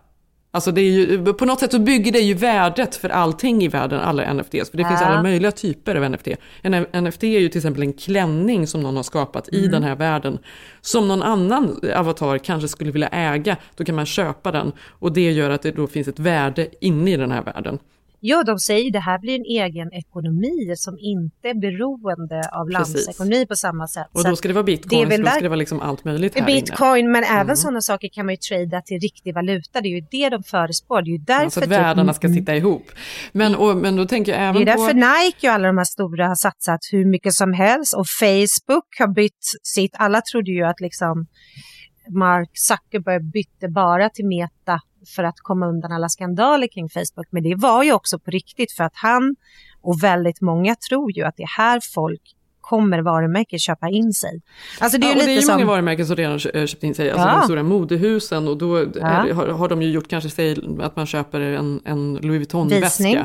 Alltså det är ju, på något sätt så bygger det ju värdet för allting i världen, alla NFTs. För det finns Ja. alla möjliga typer av NFT. En NFT är ju till exempel en klänning som någon har skapat i Mm. den här världen. Som någon annan avatar kanske skulle vilja äga. Då kan man köpa den. Och det gör att det då finns ett värde inne i den här världen. Ja, de säger det här blir en egen ekonomi som inte är beroende av landsekonomi på samma sätt. Och då ska det vara det är bitcoin, väl då ska det vara liksom allt möjligt Det är här inne. bitcoin, men även Mm. sådana saker kan man ju trada till riktig valuta. Det är ju det de förespår. Det är ju därför Alltså att typ- världarna ska sitta ihop. Men, och, men då tänker jag Det även är på... därför Nike och alla de här stora har satsat hur mycket som helst och Facebook har bytt sitt. Alla trodde ju att liksom Mark Zuckerberg bytte bara till Meta för att komma undan alla skandaler kring Facebook. Men det var ju också på riktigt för att han och väldigt många tror ju att det är här folk kommer varumärken köpa in sig. Alltså det är ja, lite det är ju som... många varumärken som redan kö- köpt in sig, alltså Ja. de stora modehusen och då är, Ja. har, har de ju gjort kanske sig att man köper en, en Louis Visning.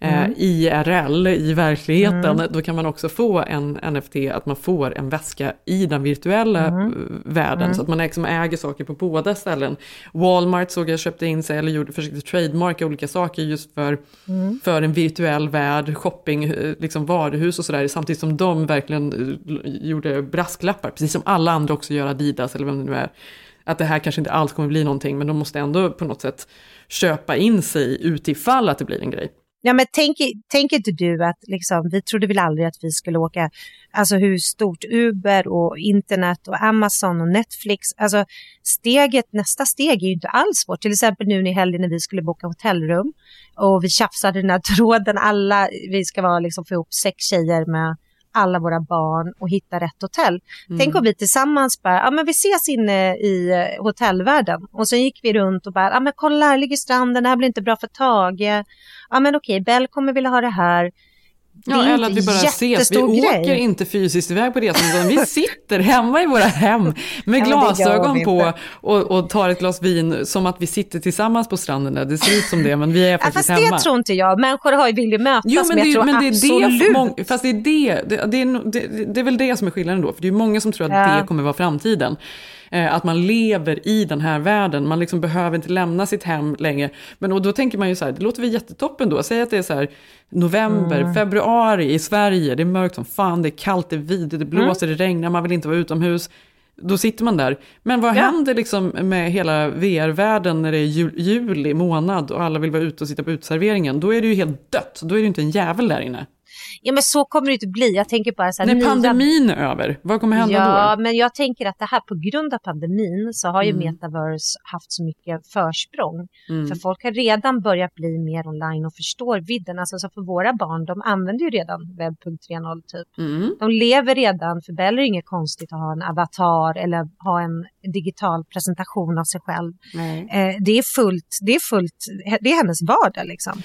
Eh, Mm. IRL, i verkligheten, Mm. då kan man också få en NFT, att man får en väska i den virtuella Mm. eh, världen. Mm. Så att man liksom äger saker på båda ställen. Walmart såg jag köpte in sig, eller gjorde, försökte trademarka olika saker just för, Mm. för en virtuell värld, shopping, eh, liksom varuhus och sådär. Samtidigt som de verkligen eh, gjorde brasklappar, precis som alla andra också gör Adidas eller vem det nu är. Att det här kanske inte alls kommer bli någonting, men de måste ändå på något sätt köpa in sig utifall att det blir en grej. Ja, men tänk, tänk inte du att liksom, vi trodde väl aldrig att vi skulle åka, alltså hur stort Uber och internet och Amazon och Netflix, alltså steget, nästa steg är ju inte alls svårt. Till exempel nu i helgen när vi skulle boka hotellrum och vi tjafsade den här tråden, alla, vi ska vara liksom få ihop sex tjejer med alla våra barn och hitta rätt hotell. Mm. Tänk om vi tillsammans bara, ja men vi ses inne i eh, hotellvärlden. Och sen gick vi runt och bara, ja men kolla här ligger stranden, det här blir inte bra för Tage. Ja men okej, Bell kommer vilja ha det här. Det Ja, eller att vi bara ses. Vi åker grej. inte fysiskt iväg på resan, utan vi sitter hemma i våra hem med Ja, men glasögon på och, och tar ett glas vin som att vi sitter tillsammans på stranden där. Det ser ut som det, men vi är Ja, faktiskt fast hemma. det tror inte jag. Människor har ju vill ju mötas, Jo, men, men det, tror men det är absolut. det, mång, fast det är det, det, är, det, det är väl det som är skillnaden då, för det är många som tror att Ja. det kommer vara framtiden. Eh, att man lever i den här världen, man liksom behöver inte lämna sitt hem längre. Men och då tänker man ju så här, det låter väl jättetoppen då, säg att det är så här november, Mm. februari i Sverige, det är mörkt som fan, det är kallt, det är vidrigt, det blåser, det regnar, man vill inte vara utomhus. Då sitter man där. Men vad Ja. händer liksom med hela VR-världen när det är ju, juli månad och alla vill vara ute och sitta på utserveringen? Då är det ju helt dött, då är det ju inte en jävel där inne. Ja men så kommer det inte bli. Jag tänker bara så här. När pandemin är över, vad kommer hända ja, då? men jag tänker att det här på grund av pandemin så har ju Mm. metaverse haft så mycket försprång. Mm. För folk har redan börjat bli mer online och förstår vidden. Alltså så för våra barn, de använder ju redan webb 3.0 typ. Mm. De lever redan, för Bell är det inget konstigt att ha en avatar eller ha en digital presentation av sig själv. Eh, det, är fullt, det, är fullt, det är hennes vardag liksom.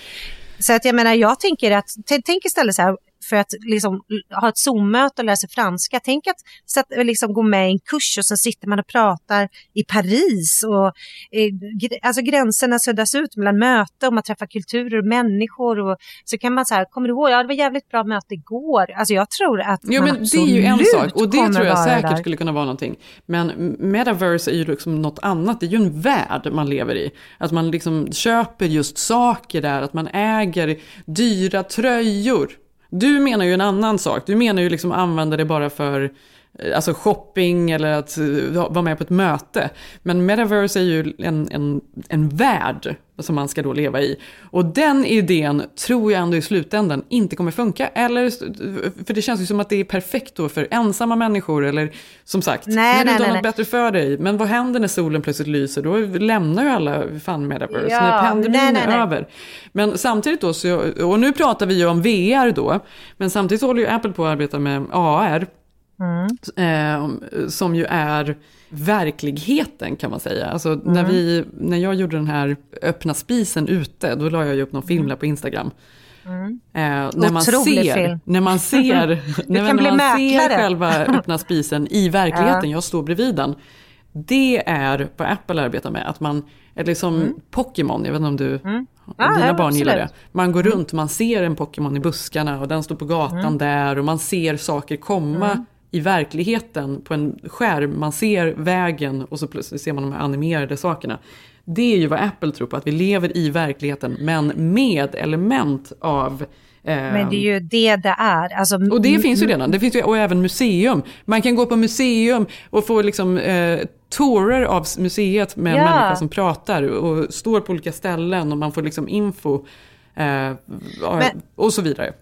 Så att jag menar, jag tänker att, tänk istället så här, för att liksom ha ett Zoom-möte och lära sig franska, tänk att sätta, liksom gå med i en kurs och sen sitter man och pratar i Paris och eh, gr- alltså gränserna suddas ut mellan möte och man träffar kulturer och människor och så kan man så här, kommer du ihåg, ja det var jävligt bra möte igår. Alltså jag tror att Jo, man men det är ju en sak och det tror jag säkert där. skulle kunna vara någonting. Men metaverse är ju liksom något annat, det är ju en värld man lever i. Att man liksom köper just saker där, att man äger dyra tröjor. Du menar ju en annan sak, du menar ju liksom använda det bara för Alltså shopping eller att eh, vara med på ett möte. Men metaverse är ju en, en, en värld som man ska då leva i. Och den idén tror jag ändå i slutändan inte kommer funka. Eller, för det känns ju som att det är perfekt då för ensamma människor. Eller som sagt, Nej, när du inte har något bättre för dig. Men vad händer när solen plötsligt lyser? Då lämnar ju alla fan metaverse. Ja, när pandemin nej, nej. är över. Men samtidigt då, så, och nu pratar vi ju om VR då. Men samtidigt så håller ju Apple på att arbeta med AR. Eh, som ju är verkligheten kan man säga. Alltså när, Mm. vi, när jag gjorde den här öppna spisen ute, då la jag ju upp någon film där på Instagram. Mm. Eh, när, man ser, film. när man ser, när, när man ser själva öppna spisen i verkligheten, Ja. jag står bredvid den. Det är vad Apple arbetar med, att man, eller som Pokémon, jag vet inte om du, Mm. Ja, dina ja, barn gillar det. Man går runt, man ser en Pokémon i buskarna och den står på gatan Mm. där och man ser saker komma Mm. I verkligheten på en skärm. Man ser vägen och så plötsligt ser man de här animerade sakerna. Det är ju vad Apple tror på, att vi lever i verkligheten men med element av eh, Men det är ju det det är. Alltså, och det finns ju redan, det finns ju, och även museum. Man kan gå på museum och få liksom, eh, tourer av museet med Ja. människor som pratar och står på olika ställen och man får liksom info eh, och så vidare.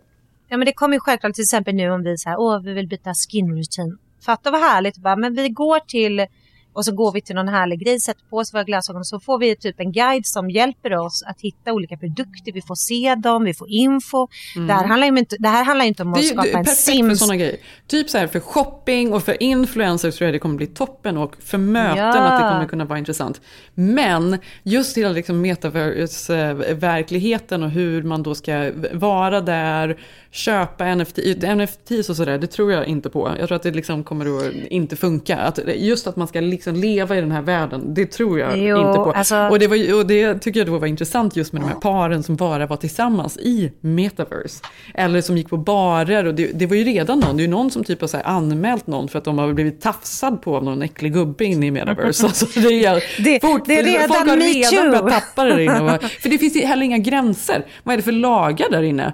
Ja men det kommer ju självklart till exempel nu om vi så här, åh vi vill byta skin routine. Fatta vad härligt, bara, men vi går till och så går vi till någon härlig grej, sätter på oss våra glasögon och så får vi typ en guide som hjälper oss att hitta olika produkter. Vi får se dem, vi får info. Mm. Det, här handlar ju inte, det här handlar inte om Det att är ju det skapa är en perfekt för Sims. sådana grejer. Typ så här för shopping och för influencers tror jag det kommer bli toppen och för möten Ja. att det kommer kunna vara intressant. Men just hela liksom metaverse-verkligheten och hur man då ska vara där, köpa NFT, NFTs och sådär, det tror jag inte på. Jag tror att det liksom kommer att inte funka. Att, just att man ska liksom leva i den här världen, det tror jag Jo, inte på. alltså- Och, det var, och det tycker jag då var intressant just med de här paren som bara var tillsammans i metaverse. Eller som gick på barer och det, det var ju redan någon, det är ju någon som typ har så här anmält någon för att de har blivit tafsad på av någon äcklig gubbe inne i metaverse. Alltså det är, Det- fort, det är redan folk har redan börjat tappa det där inne. För det finns heller inga gränser. Vad är det för lagar där inne?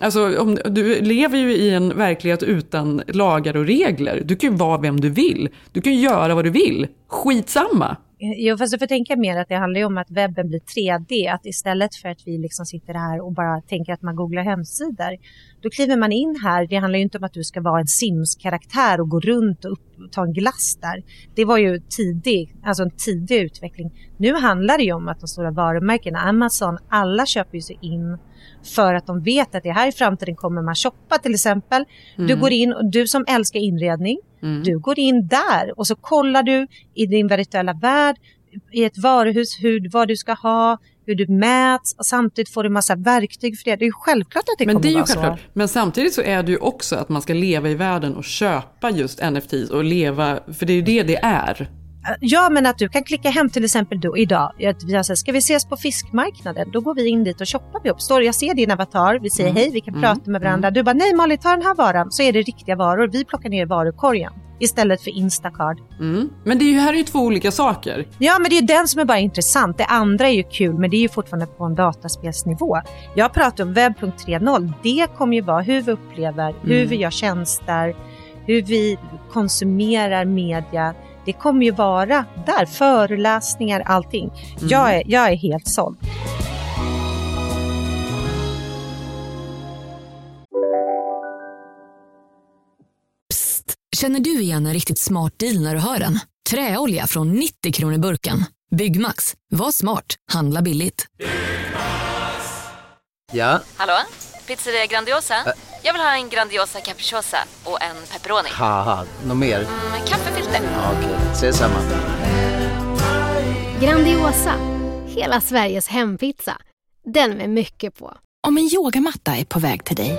Alltså, om, du lever ju i en verklighet utan lagar och regler. Du kan ju vara vem du vill. Du kan ju göra vad du vill. Skitsamma. Eh, jo, fast du får tänka mer att det handlar ju om att webben blir 3D. Att istället för att vi liksom sitter här och bara tänker att man googlar hemsidor. Då kliver man in här. Det handlar ju inte om att du ska vara en Sims-karaktär och gå runt och upp, ta en glass där. Det var ju tidig, alltså en tidig utveckling. Nu handlar det ju om att de stora varumärkena, Amazon, alla köper ju sig in för att de vet att det här i framtiden kommer man shoppa till exempel. Du Mm. går in och du som älskar inredning, Mm. du går in där och så kollar du i din virtuella värld i ett varuhus hur, vad du ska ha, hur du mäts och samtidigt får du massa verktyg för det. Det är ju självklart att det Men kommer det är ju vara självklart. så. Men samtidigt så är det ju också att man ska leva i världen och köpa just NFTs och leva, för det är ju det det är. Ja, men att du kan klicka hem till exempel då idag. Har sagt, ska vi ses på fiskmarknaden? Då går vi in dit och shoppar vi upp. Står jag ser din avatar, vi säger Mm. hej, vi kan Mm. prata med varandra. Du bara, nej Molly, ta den här varan. Så är det riktiga varor. Vi plockar ner varukorgen istället för Instacard. Mm. Men det är ju, här är ju två olika saker. Ja, men det är ju den som är bara intressant. Det andra är ju kul, men det är ju fortfarande på en dataspelsnivå. Jag pratar om webb.3.0. Det kommer ju vara hur vi upplever, hur Mm. vi gör tjänster, hur vi konsumerar media. Det kommer ju vara där, föreläsningar, allting. Mm. Jag, är, jag är helt såld. Psst! Känner du igen en riktigt smart deal när du hör den? Träolja från 90 kronor burken. Byggmax, var smart, handla billigt. Ja? Hallå? Pizzeria Grandiosa? Ä jag vill ha en Grandiosa capriciosa och en pepperoni. haha, något mer? Med kaffefilter. Ja, Okej, ses samma. Grandiosa, hela Sveriges hempizza. Den med mycket på. Om en yogamatta är på väg till dig,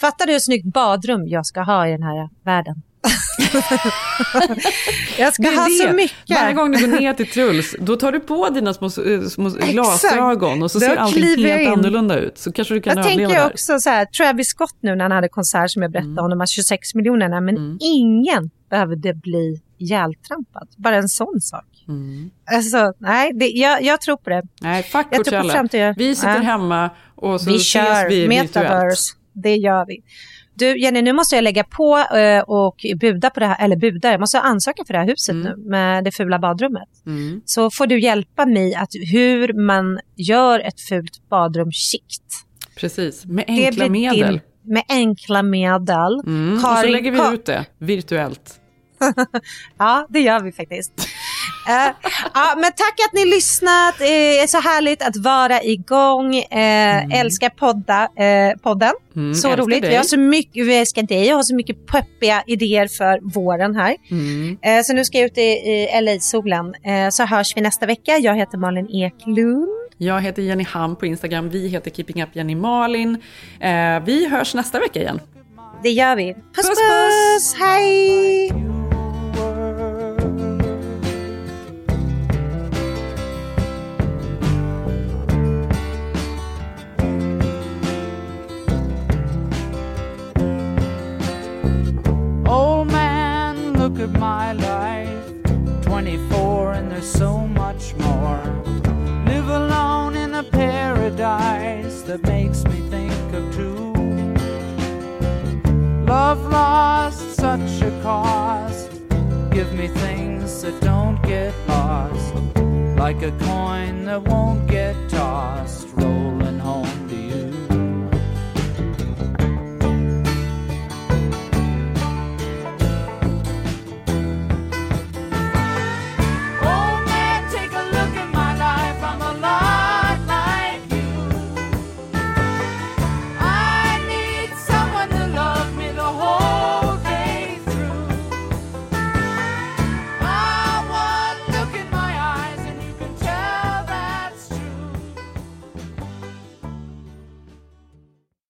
Fattar du hur snyggt badrum jag ska ha i den här världen? jag ska ha det. så mycket. Varje gång du går ner till Truls, då tar du på dina små, eh, små glasögon och så Då ser allting jag helt in. annorlunda ut. Så kanske du kan Jag överleva tänker där. också så här, Travis Scott nu när han hade konsert som jag berättade Mm. om, de här 26 miljonerna, men ingen behövde bli ihjältrampad. Bara en sån sak. Alltså, nej, det, jag, jag tror på det. Nej, fuck jag tror på framtiden. Vi sitter Ja. hemma och så vi ses kör vi virtuellt. metaverse. Det gör vi. Du Jenny, nu måste jag lägga på eh, och buda på det här, eller buda, jag måste ansöka för det här huset nu med det fula badrummet. Mm. Så får du hjälpa mig att hur man gör ett fult badrum chict. Precis, med enkla medel. Din, med enkla medel. Mm. och så Karin- lägger vi ut det virtuellt. ja, det gör vi faktiskt. Eh, ja, men tack att ni lyssnat. Det är så härligt att vara igång. Uh, Älskar podda, eh, podden. Mm, så roligt. dig. Vi har så mycket, vi älskar dig. Jag har så mycket peppiga idéer för våren här. Mm. Eh, så nu ska jag ut i, i LA-solen. Eh, så hörs vi nästa vecka. Jag heter Malin Eklund. Jag heter Jenny Ham på Instagram. Vi heter Keeping Up Jenny Malin. Eh, vi hörs nästa vecka igen. Det gör vi. Puss puss! puss. Hej! At my life. 24 and there's so much more. Live alone in a paradise that makes me think of two. Love lost, such a cost. Give me things that don't get lost. Like a coin that won't get.